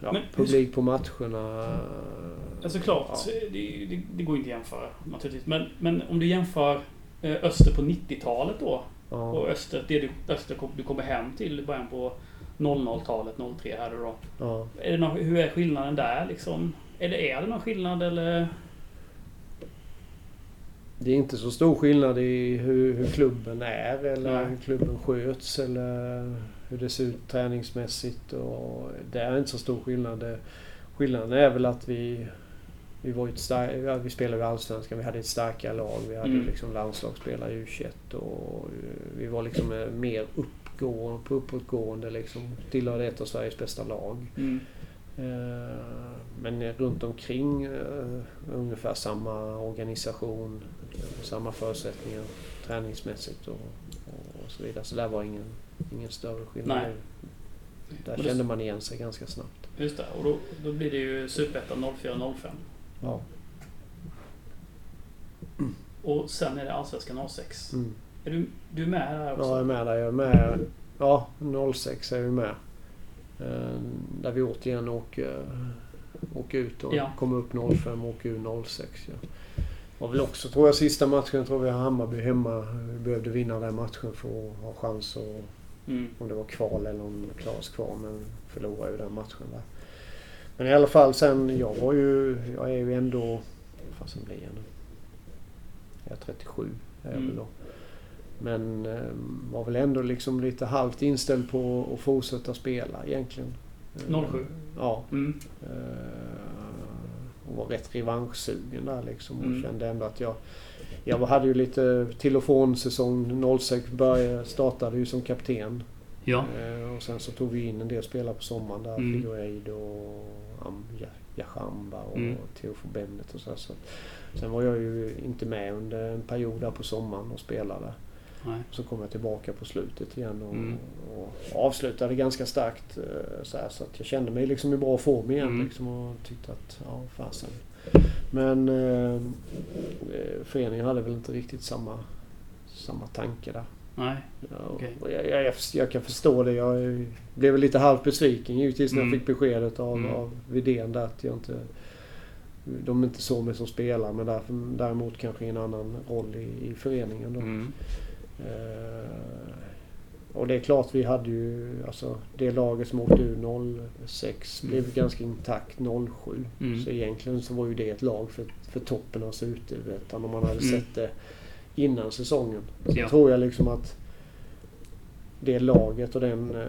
Ja, Men hur- publik på matcherna. Alltså klart, Ja. det, det, det går inte att jämföra naturligtvis. Men, men om du jämför Öster på 90-talet då Ja. och Öster, det du, Öster du kommer hem till början på 00-talet, 03 här då. Ja. Är det någon, hur är skillnaden där liksom? Eller är det någon skillnad eller? Det är inte så stor skillnad i hur, hur klubben är eller Nej. hur klubben sköts eller hur det ser ut träningsmässigt. Och det är inte så stor skillnad. Skillnaden är väl att vi, vi, var ett stark, vi spelade i Allsvenskan, vi hade ett starkare lag. Vi hade Mm. liksom landslagsspelare i U21 och eh, vi var liksom eh, mer uppgående, på uppåtgående liksom. Tillhörde ett av Sveriges bästa lag. Mm. Eh, Men runt omkring ungefär samma organisation, samma förutsättningar träningsmässigt och, och så vidare. Så där var ingen, ingen större skillnad. Nej. Där Och det- kände man igen sig ganska snabbt. Just det, och då, då blir det ju Superettan 04-05. Ja. Och sen är det Allsvenskan 06. Mm. Är du, du är med här också? Ja, jag är med där. Jag är med. Ja, 06 är vi med. Eh, Där vi återigen åker, åker ut och Ja. kommer upp 05 och åker ur 06. Ja. Var väl också, tror jag, sista matchen. Tror vi har Hammarby hemma. Vi behövde vinna den matchen för att ha chans att Mm. om det var kval eller om vi klarade oss kvar. Men förlorade ju den matchen där. Men i alla fall sen, jag var ju, jag är ju ändå, vad fasen blir jag nu? Jag är 37 är jag Mm. väl då. Men eh, var väl ändå liksom lite halvt inställd på att fortsätta spela egentligen. Eh, 07? Ja. Mm. Och var rätt revanschsugen där liksom. Och Mm. kände ändå att jag... Jag hade ju lite till och från säsong 06 började, startade ju som kapten. Ja. Eh, och sen så tog vi in en del spelare på sommaren där. Mm. Figueiredo och Am- Ja- Yachamba och Mm. Teofo Bennett och så, här. så. Sen var jag ju inte med under en period där på sommaren och spelade. Nej. Så kom jag tillbaka på slutet igen och, Mm. och avslutade ganska starkt. eh, Så, här, så att jag kände mig liksom i bra form igen Mm. liksom, och tyckte att, ja fasen. Men eh, eh, föreningen hade väl inte riktigt samma, samma tanke där. Nej. Och jag, jag, jag, jag kan förstå det. Jag blev lite halvt besviken givetvis när Mm. jag fick beskedet av, Mm. av Widén där att jag inte... De inte såg mig som spelare men därför, däremot kanske i en annan roll i, i föreningen då. Mm. Eh, och det är klart vi hade ju, alltså det laget som åkte ur 06 Mm. blev ganska intakt 07. Mm. Så egentligen så var ju det ett lag för, för toppen av Superettan om man hade Mm. sett det innan säsongen. Så Ja. tror jag liksom att det laget och den eh,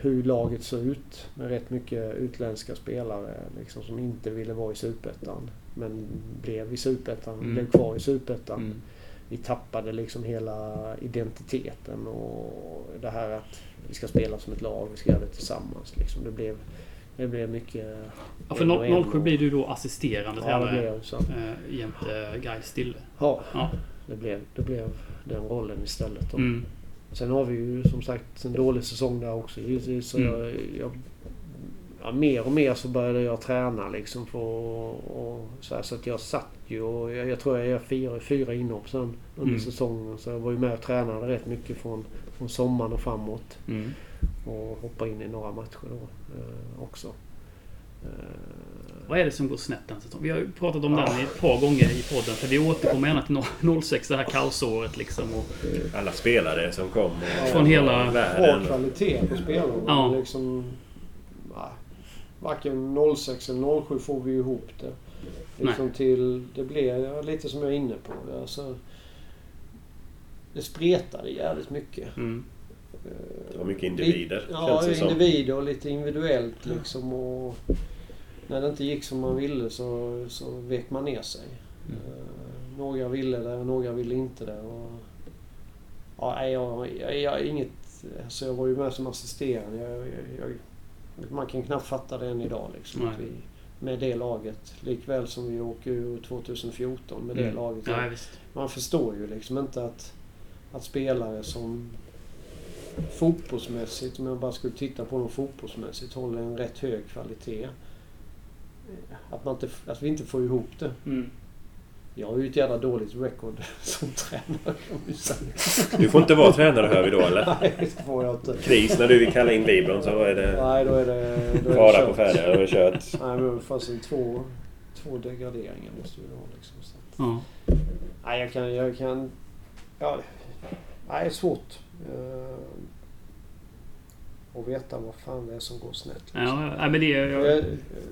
hur laget såg ut med rätt mycket utländska spelare liksom, som inte ville vara i Superettan. Men blev i Superettan, Mm. blev kvar i Superettan Mm. Vi tappade liksom hela identiteten och det här att vi ska spela som ett lag, vi ska göra det tillsammans. Liksom. Det, blev, det blev mycket... Ja, för en och en 07 och- blir du då assisterande Ja, tränare eh, jämte Guy Stille. Ja, Ja. det blev, det blev den rollen istället. Mm. Sen har vi ju som sagt en dålig säsong där också. Så Mm. jag, jag, ja, mer och mer så började jag träna liksom. För, och, så, här, så att jag satt ju och jag, jag tror jag gör fyra, fyra inhopp sen under Mm. säsongen. Så jag var ju med och tränade rätt mycket från, från sommaren och framåt. Mm. Och hoppade in i några matcher då eh, också. Eh, Vad är det som går snett den säsongen? Vi har ju pratat om Ja. den ett par gånger i podden. För vi återkommer gärna till no- 06, det här kaosåret liksom. Och, Alla spelare som kom. och- Från hela- bra världen. kvalitet på spelarna. Ja. Liksom, varken 06 eller 07 får vi ihop det. Liksom till, det blev ja, lite som jag är inne på. Alltså, det spretade jävligt mycket. mm. Det var mycket individer, Lite, ja, det individer och lite individuellt liksom. Och när det inte gick som man ville så, så vek man ner sig. Mm. Eh, några ville det och några ville inte det. Och, ja, jag, jag, jag, inget, alltså jag var ju med som assisterande. Jag, jag, jag, man kan knappt fatta det än idag. Liksom, vi, med det laget. Likväl som vi åker ur 2014 med det Mm. laget. Ja. Man förstår ju liksom inte att, att spelare som fotbollsmässigt, om jag bara skulle titta på dem fotbollsmässigt, håller en rätt hög kvalitet. Att, man inte, att vi inte får ihop det. Mm. Jag har ju ett jävla dåligt record <laughs> som tränare. Du får inte vara tränare hör vi då eller? Nej, det får jag inte. Kris när du vill kalla in Libron så är det Nej, då är det... Då är det fara kört. på färde. Då är det kört. Nej, men fast en två, två degraderingar måste vi ha liksom. Så. Ja. Nej, jag kan... Jag kan ja, nej, det är svårt. Att veta vad fan det är som går snett. liksom. Ja, men det... Jag, Eh,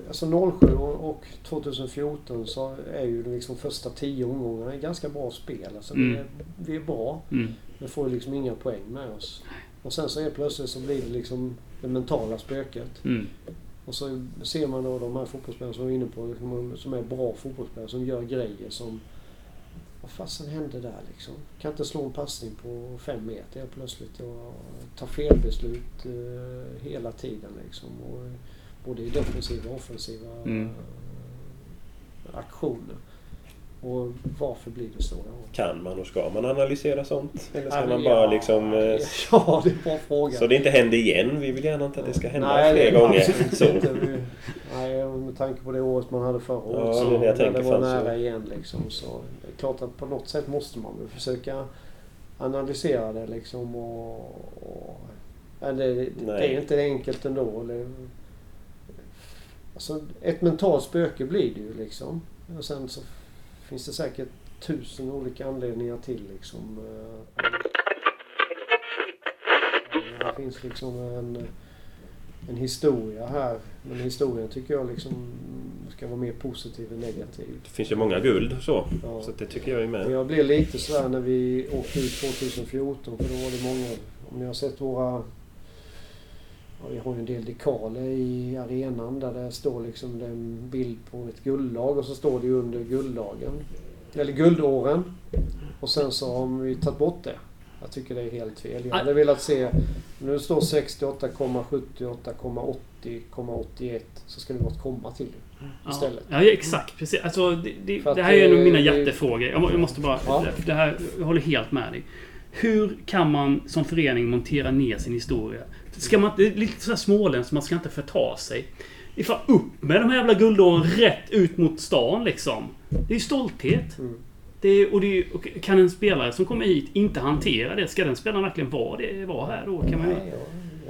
Alltså 07 och och 2014 så är ju liksom första tio omgångarna ganska bra spel. Alltså vi, Mm. är, vi är bra, mm. men får liksom inga poäng med oss. Och sen så är plötsligt så blir det liksom det mentala spöket. Mm. Och så ser man då de här fotbollsspelarna som vi är inne på, liksom, som är bra fotbollsspelare, som gör grejer som... Vad fasen hände där liksom? Kan inte slå en passning på fem meter helt plötsligt och ta felbeslut eh, hela tiden liksom. Och, eh, både i defensiva och offensiva Mm. eh, aktioner. Och varför blir det så? Kan man och ska man analysera sånt? Eller ska Ja, man ja, bara liksom... eh, <laughs> Ja, det är en bra fråga. Så det inte händer igen. Vi vill gärna inte att det ska hända Nej, fler gånger. Så. Vi- Nej, med tanke på det året man hade förra året Ja, så det jag det var nära igen liksom. Så det är klart att på något sätt måste man väl försöka analysera det liksom och... och men det, det är inte enkelt ändå. Det, alltså ett mentalt spöke blir det ju liksom. Och sen så finns det säkert tusen olika anledningar till liksom. eh, Det finns liksom en, en historia här. Men historien tycker jag liksom ska vara mer positiv än negativ. Det finns ju många guld så. Ja. Så det tycker jag är med. Jag blev lite sådär när vi åkte ut 2014 för då var det många, om ni har sett våra Ja, vi har ju en del dekaler i arenan där det står liksom en bild på ett guldlag och så står det ju under gulddagen. Eller guldåren. Och sen så har vi tagit bort det. Jag tycker det är helt fel. Jag hade velat se... Nu står 68,78,80,81 så ska det vara ett komma till Ja, istället. ja exakt. Precis. Alltså, det, det, det här är en av mina hjärtefrågor. Jag måste bara... Ja. Det här, jag håller helt med dig. Hur kan man som förening montera ner sin historia? Ska man, det är lite sådär småländskt, man ska inte förta sig. Fan upp med de här jävla guldåren rätt ut mot stan liksom. Det är ju stolthet. Mm. Det är, och, det är, och kan en spelare som kommer hit inte hantera det? Ska den spelaren verkligen vara det? Vara här då? Kan man, Nej, jag,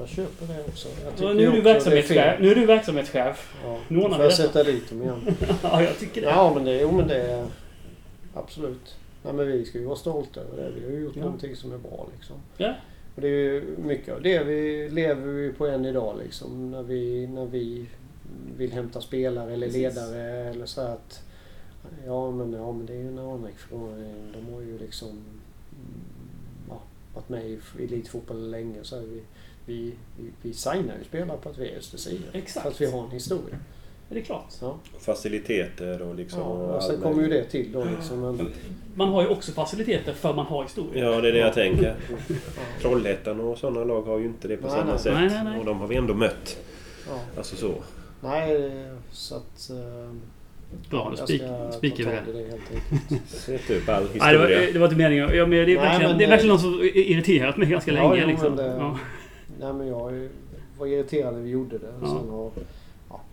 jag köper det också. Ja, nu, är du verksamhetschef. nu är du verksamhetschef. Ja, Nu ordnar vi jag detta. sätta dit dem igen. <laughs> Ja, jag tycker det. Ja, men det, jo, men det är... Absolut. Nej, men vi ska ju vara stolta över det. Vi har ju gjort Ja. någonting som är bra liksom. Ja. Och det är ju mycket av det vi lever vi på än idag liksom. När vi, när vi vill hämta spelare eller Precis. ledare eller så att... Ja men, ja, men det är ju en Arnrik för de, har ju liksom mm, ja, varit med i elitfotboll länge. Så vi, vi, vi, vi signar ju spelare på att vi är Östersida. Exakt. För att vi har en historia. Det är klart. Ja. Faciliteter och liksom... Ja, och sen kommer ju det till då liksom. Men, Man har ju också faciliteter för man har historia. Ja, det är det jag tänker. <laughs> ja. Trollhättan och sådana lag har ju inte det på Nej, samma nej. sätt. Nej, nej, nej. Och de har vi ändå mött. Ja. Alltså så. Nej, så att... eh, Bra, då jag spik, ska spikar vi det. det helt <laughs> upp all Nej, det, var, historia. det var inte meningen. Ja, men det, är Nej, verkligen, men det är det- verkligen något som irriterat mig ganska Ja, länge. jo, liksom. men det- ja. Nej men jag var irriterad när vi gjorde det. Ja. Sen, har,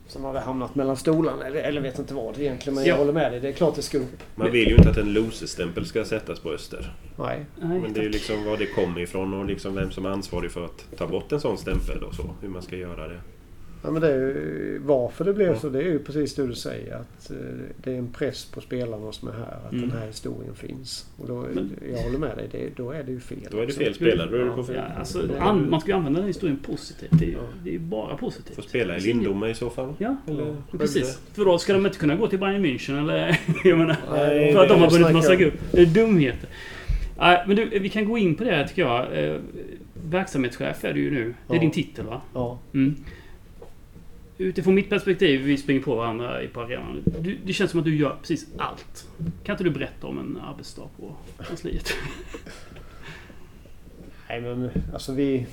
sen har det hamnat mellan stolarna. Eller, eller vet inte vad egentligen. Men Ja. jag håller med dig. Det är klart det ska upp. Man vill ju inte att en loserstämpel ska sättas på Öster. Nej. Nej, Men det är ju liksom var det kommer ifrån och liksom vem som är ansvarig för att ta bort en sån stämpel och så. Hur man ska göra det. Ja, men det är ju, varför det blev Ja. så det är ju precis det du säger. Att eh, det är en press på spelarna som är här. Att Mm. den här historien finns. Och då, Men- jag håller med dig. Det, då är det ju fel. Då är det fel spelare. Då är det på Ja, fel. alltså, Det- an, man ska ju använda den historien positivt. Det är ju, Ja. det är ju bara positivt. Får spela i Lindome i så fall. Ja, Eller Ja, precis. För då ska de inte kunna gå till Bayern München eller... <laughs> jag menar, Nej, för att de har vunnit massa guld. Det är dumheter. Nej, men du, vi kan gå in på det här tycker jag. Eh, verksamhetschef är du ju nu. Det är Ja. din titel va? Ja. Mm. Utifrån mitt perspektiv, vi springer på varandra på arenan. Du, det känns som att du gör precis allt. Kan inte du berätta om en arbetsdag på kansliet? <laughs> Nej men alltså vi...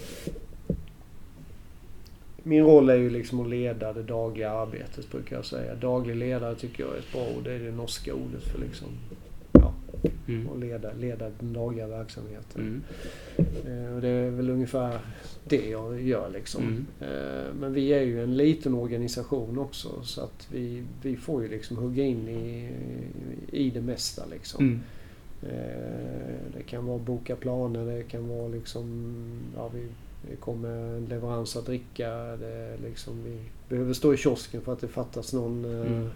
Min roll är ju liksom att leda det dagliga arbetet brukar jag säga. Daglig ledare tycker jag är ett bra ord. Det är det norska ordet för liksom... Mm. att leda, leda den dagliga verksamheten. Mm. Eh, Och det är väl ungefär det jag gör liksom. Mm. Eh, Men vi är ju en liten organisation också så att vi, vi får ju liksom hugga in i, i det mesta liksom. Mm. Eh, Det kan vara boka planer, det kan vara liksom... Ja, vi, det kommer en leverans att dricka. Det liksom, vi behöver stå i kiosken för att det fattas någon... Mm.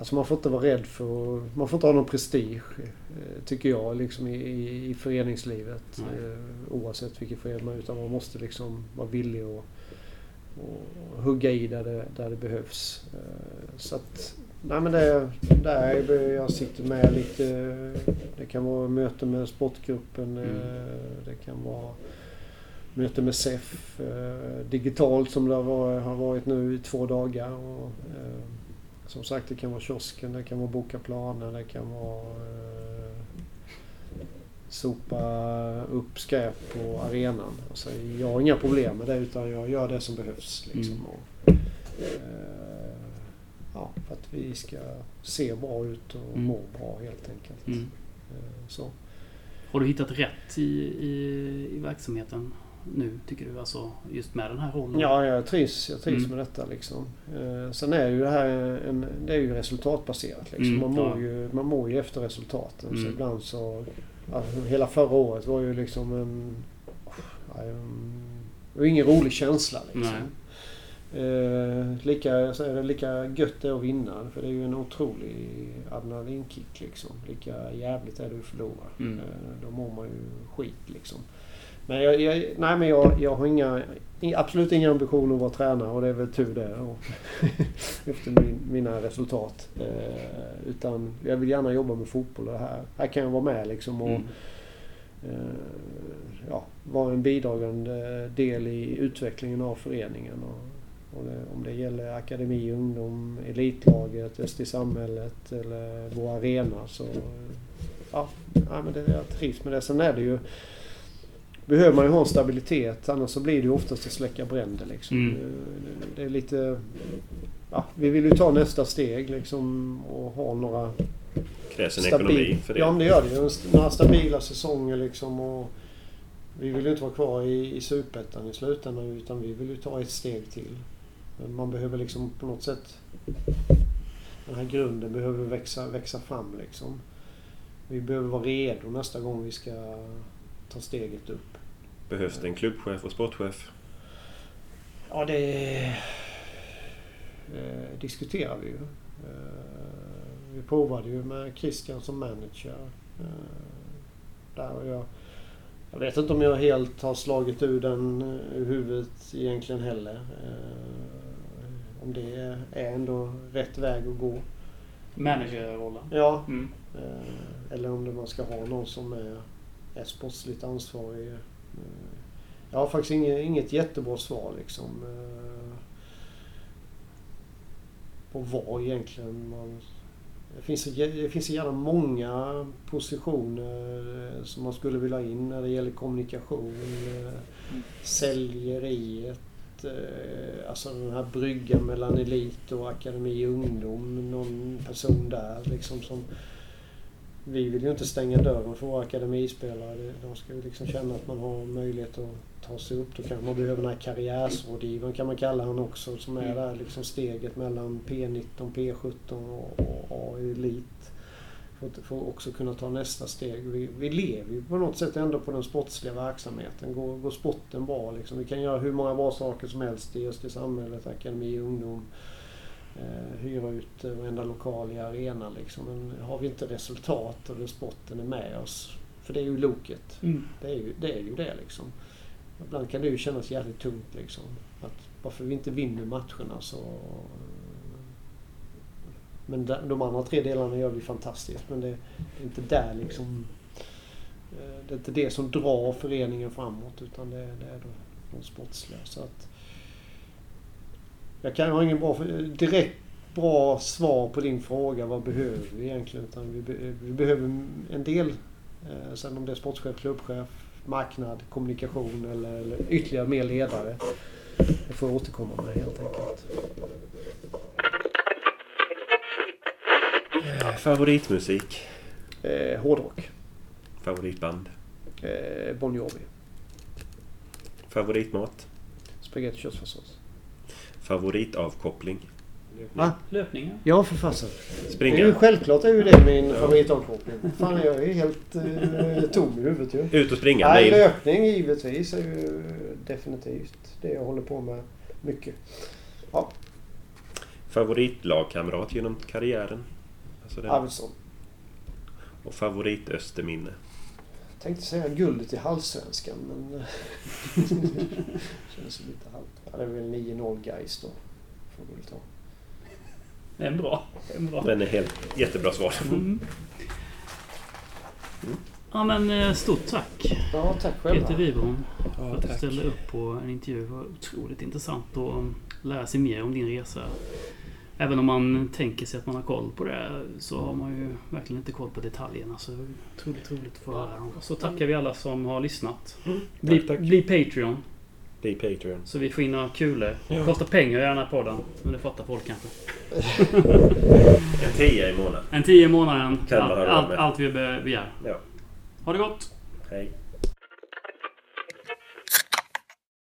Alltså man får inte vara rädd för... Man får inte ha någon prestige, eh, tycker jag, liksom i, i, i föreningslivet. Eh, Oavsett vilken förening man är. Utan man måste liksom vara villig att och hugga i där det, där det behövs. Eh, Så att, nej men det, där är, jag sitter med lite, det kan vara möten med sportgruppen, Mm. det kan vara möte med SEF digitalt som det har varit, nu i två dagar. Och, som sagt det kan vara kiosken, det kan vara boka planer, det kan vara eh, sopa upp skräp på arenan. Alltså, jag har inga problem med det utan jag gör det som behövs. Liksom. Mm. Och, eh, ja, för att vi ska se bra ut och Mm. må bra helt enkelt. Mm. Eh, så. Har du hittat rätt i, i, i verksamheten nu, tycker du? Alltså just med den här rollen? Ja, jag trivs, jag trivs Mm. med detta. Liksom. Eh, sen är ju det här en, det är ju resultatbaserat. Liksom. Mm, man, mår ja. ju, man mår ju efter resultaten. Så Mm. ibland så... Alltså, hela förra året var ju liksom en det var ingen rolig känsla liksom. Eh, lika, så är det lika gött det att vinna. För det är ju en otrolig adrenalinkick liksom. Lika jävligt är det att förlora. Mm. Eh, då mår man ju skit liksom. Men jag, jag, nej, men jag, jag har inga, absolut inga ambitioner att vara tränare och det är väl tur det. Och <laughs> efter min, mina resultat. Eh, utan jag vill gärna jobba med fotboll och det här. Här kan jag vara med liksom och Mm. eh, ja, vara en bidragande del i utvecklingen av föreningen. Och, och det, om det gäller akademi, ungdom, elitlaget, Öst i samhället eller vår arena så ja, ja men det, jag trivs med det. Sen är det ju behöver man ju ha en stabilitet annars så blir det ju oftast att släcka bränder liksom. Mm. Det, det är lite... Ja, vi vill ju ta nästa steg liksom och ha några Krävs en ekonomi för det. Ja, men det gör det ju. Några stabila säsonger liksom. Och vi vill ju inte vara kvar i, i superettan i slutändan utan vi vill ju ta ett steg till. Man behöver liksom på något sätt... Den här grunden behöver växa, växa fram liksom. Vi behöver vara redo nästa gång vi ska ta steget upp. Behövs det en klubbchef och sportchef? Ja, det eh, diskuterar vi ju. Eh, vi provade ju med Christian som manager. Eh, där och jag, jag vet inte om jag helt har slagit ur den eh, ur huvudet egentligen heller. Eh, om det är ändå rätt väg att gå. Managerrollen. Ja, Mm. Eh, eller om det man ska ha någon som är, är sportsligt ansvarig. Jag har faktiskt inget, inget jättebra svar liksom. Eh, på vad egentligen man... Det finns, så det finns så jävla många positioner eh, som man skulle vilja ha in när det gäller kommunikation, eh, säljeriet, alltså den här bryggan mellan elit och akademi och ungdom. Någon person där liksom som... Vi vill ju inte stänga dörren för våra akademispelare. De ska ju liksom känna att man har möjlighet att ta sig upp. Då kan man behöva den här karriärsrådgivaren kan man kalla han också som är Mm. där liksom steget mellan P19, P17 och, och, och elit. För att, för att också kunna ta nästa steg. Vi, vi lever ju på något sätt ändå på den sportsliga verksamheten. Går, går sporten bra liksom. Vi kan göra hur många bra saker som helst i Öst i samhället, akademi, ungdom. Eh, hyra ut varenda lokal i arenan liksom. Men har vi inte resultat och sporten är med oss. För det är ju loket. Mm. Det är ju det, är ju det liksom. Ibland kan det ju kännas jävligt tungt liksom. Att varför vi inte vinner matcherna så... Men de, andra tre delarna gör vi fantastiskt. Men det är inte där liksom... eh, Det är inte det som drar föreningen framåt utan det, det är de, de sportsliga. Så att... Jag kan ha ingen bra, direkt bra svar på din fråga. Vad behöver vi egentligen? Utan vi, be, vi behöver en del. Eh, sen om det är sportchef, klubbchef, marknad, kommunikation eller, eller ytterligare mer ledare. Det får jag återkomma med helt enkelt. Favoritmusik? Eh, hårdrock. Favoritband? Eh, bon Jovi. Favoritmat? Spagetti köttfärssås. Favoritavkoppling? Va? Löpningar. Ja, för fasen. Det är ju Springa? självklart är ju det min favoritavkoppling. Fan, jag är helt eh, tom i huvudet ju. Ut och springa? Nej, Nej. löpning givetvis är ju definitivt det jag håller på med mycket. Favoritlagkamrat genom karriären? Alltså det. Arvidsson. Och favorit-Österminne? Tänkte säga guldet i Halvsvenskan men... <laughs> känns lite halvt. Ja, det är väl 9-0 Gais då. Får vi väl ta. Det är en bra. Det är en bra. Den är helt jättebra svar. Mm. Ja men eh, stort tack Ja, tack själva. Peter för Ja, att du ställde upp på en intervju. Det var otroligt intressant att lära sig mer om din resa. Även om man tänker sig att man har koll på det så har man ju verkligen inte koll på detaljerna. Så otroligt roligt att få höra. Så tackar vi alla som har lyssnat. Bli, Tack, tack. bli Patreon Det är Patreon. så vi får in några kulor. Det Ja. kostar pengar att göra den här podden. Men det fattar folk kanske. <laughs> En tia i månaden. En tio i månaden. Allt, allt, allt vi be- begär. Ja. Ha det gott! Hej.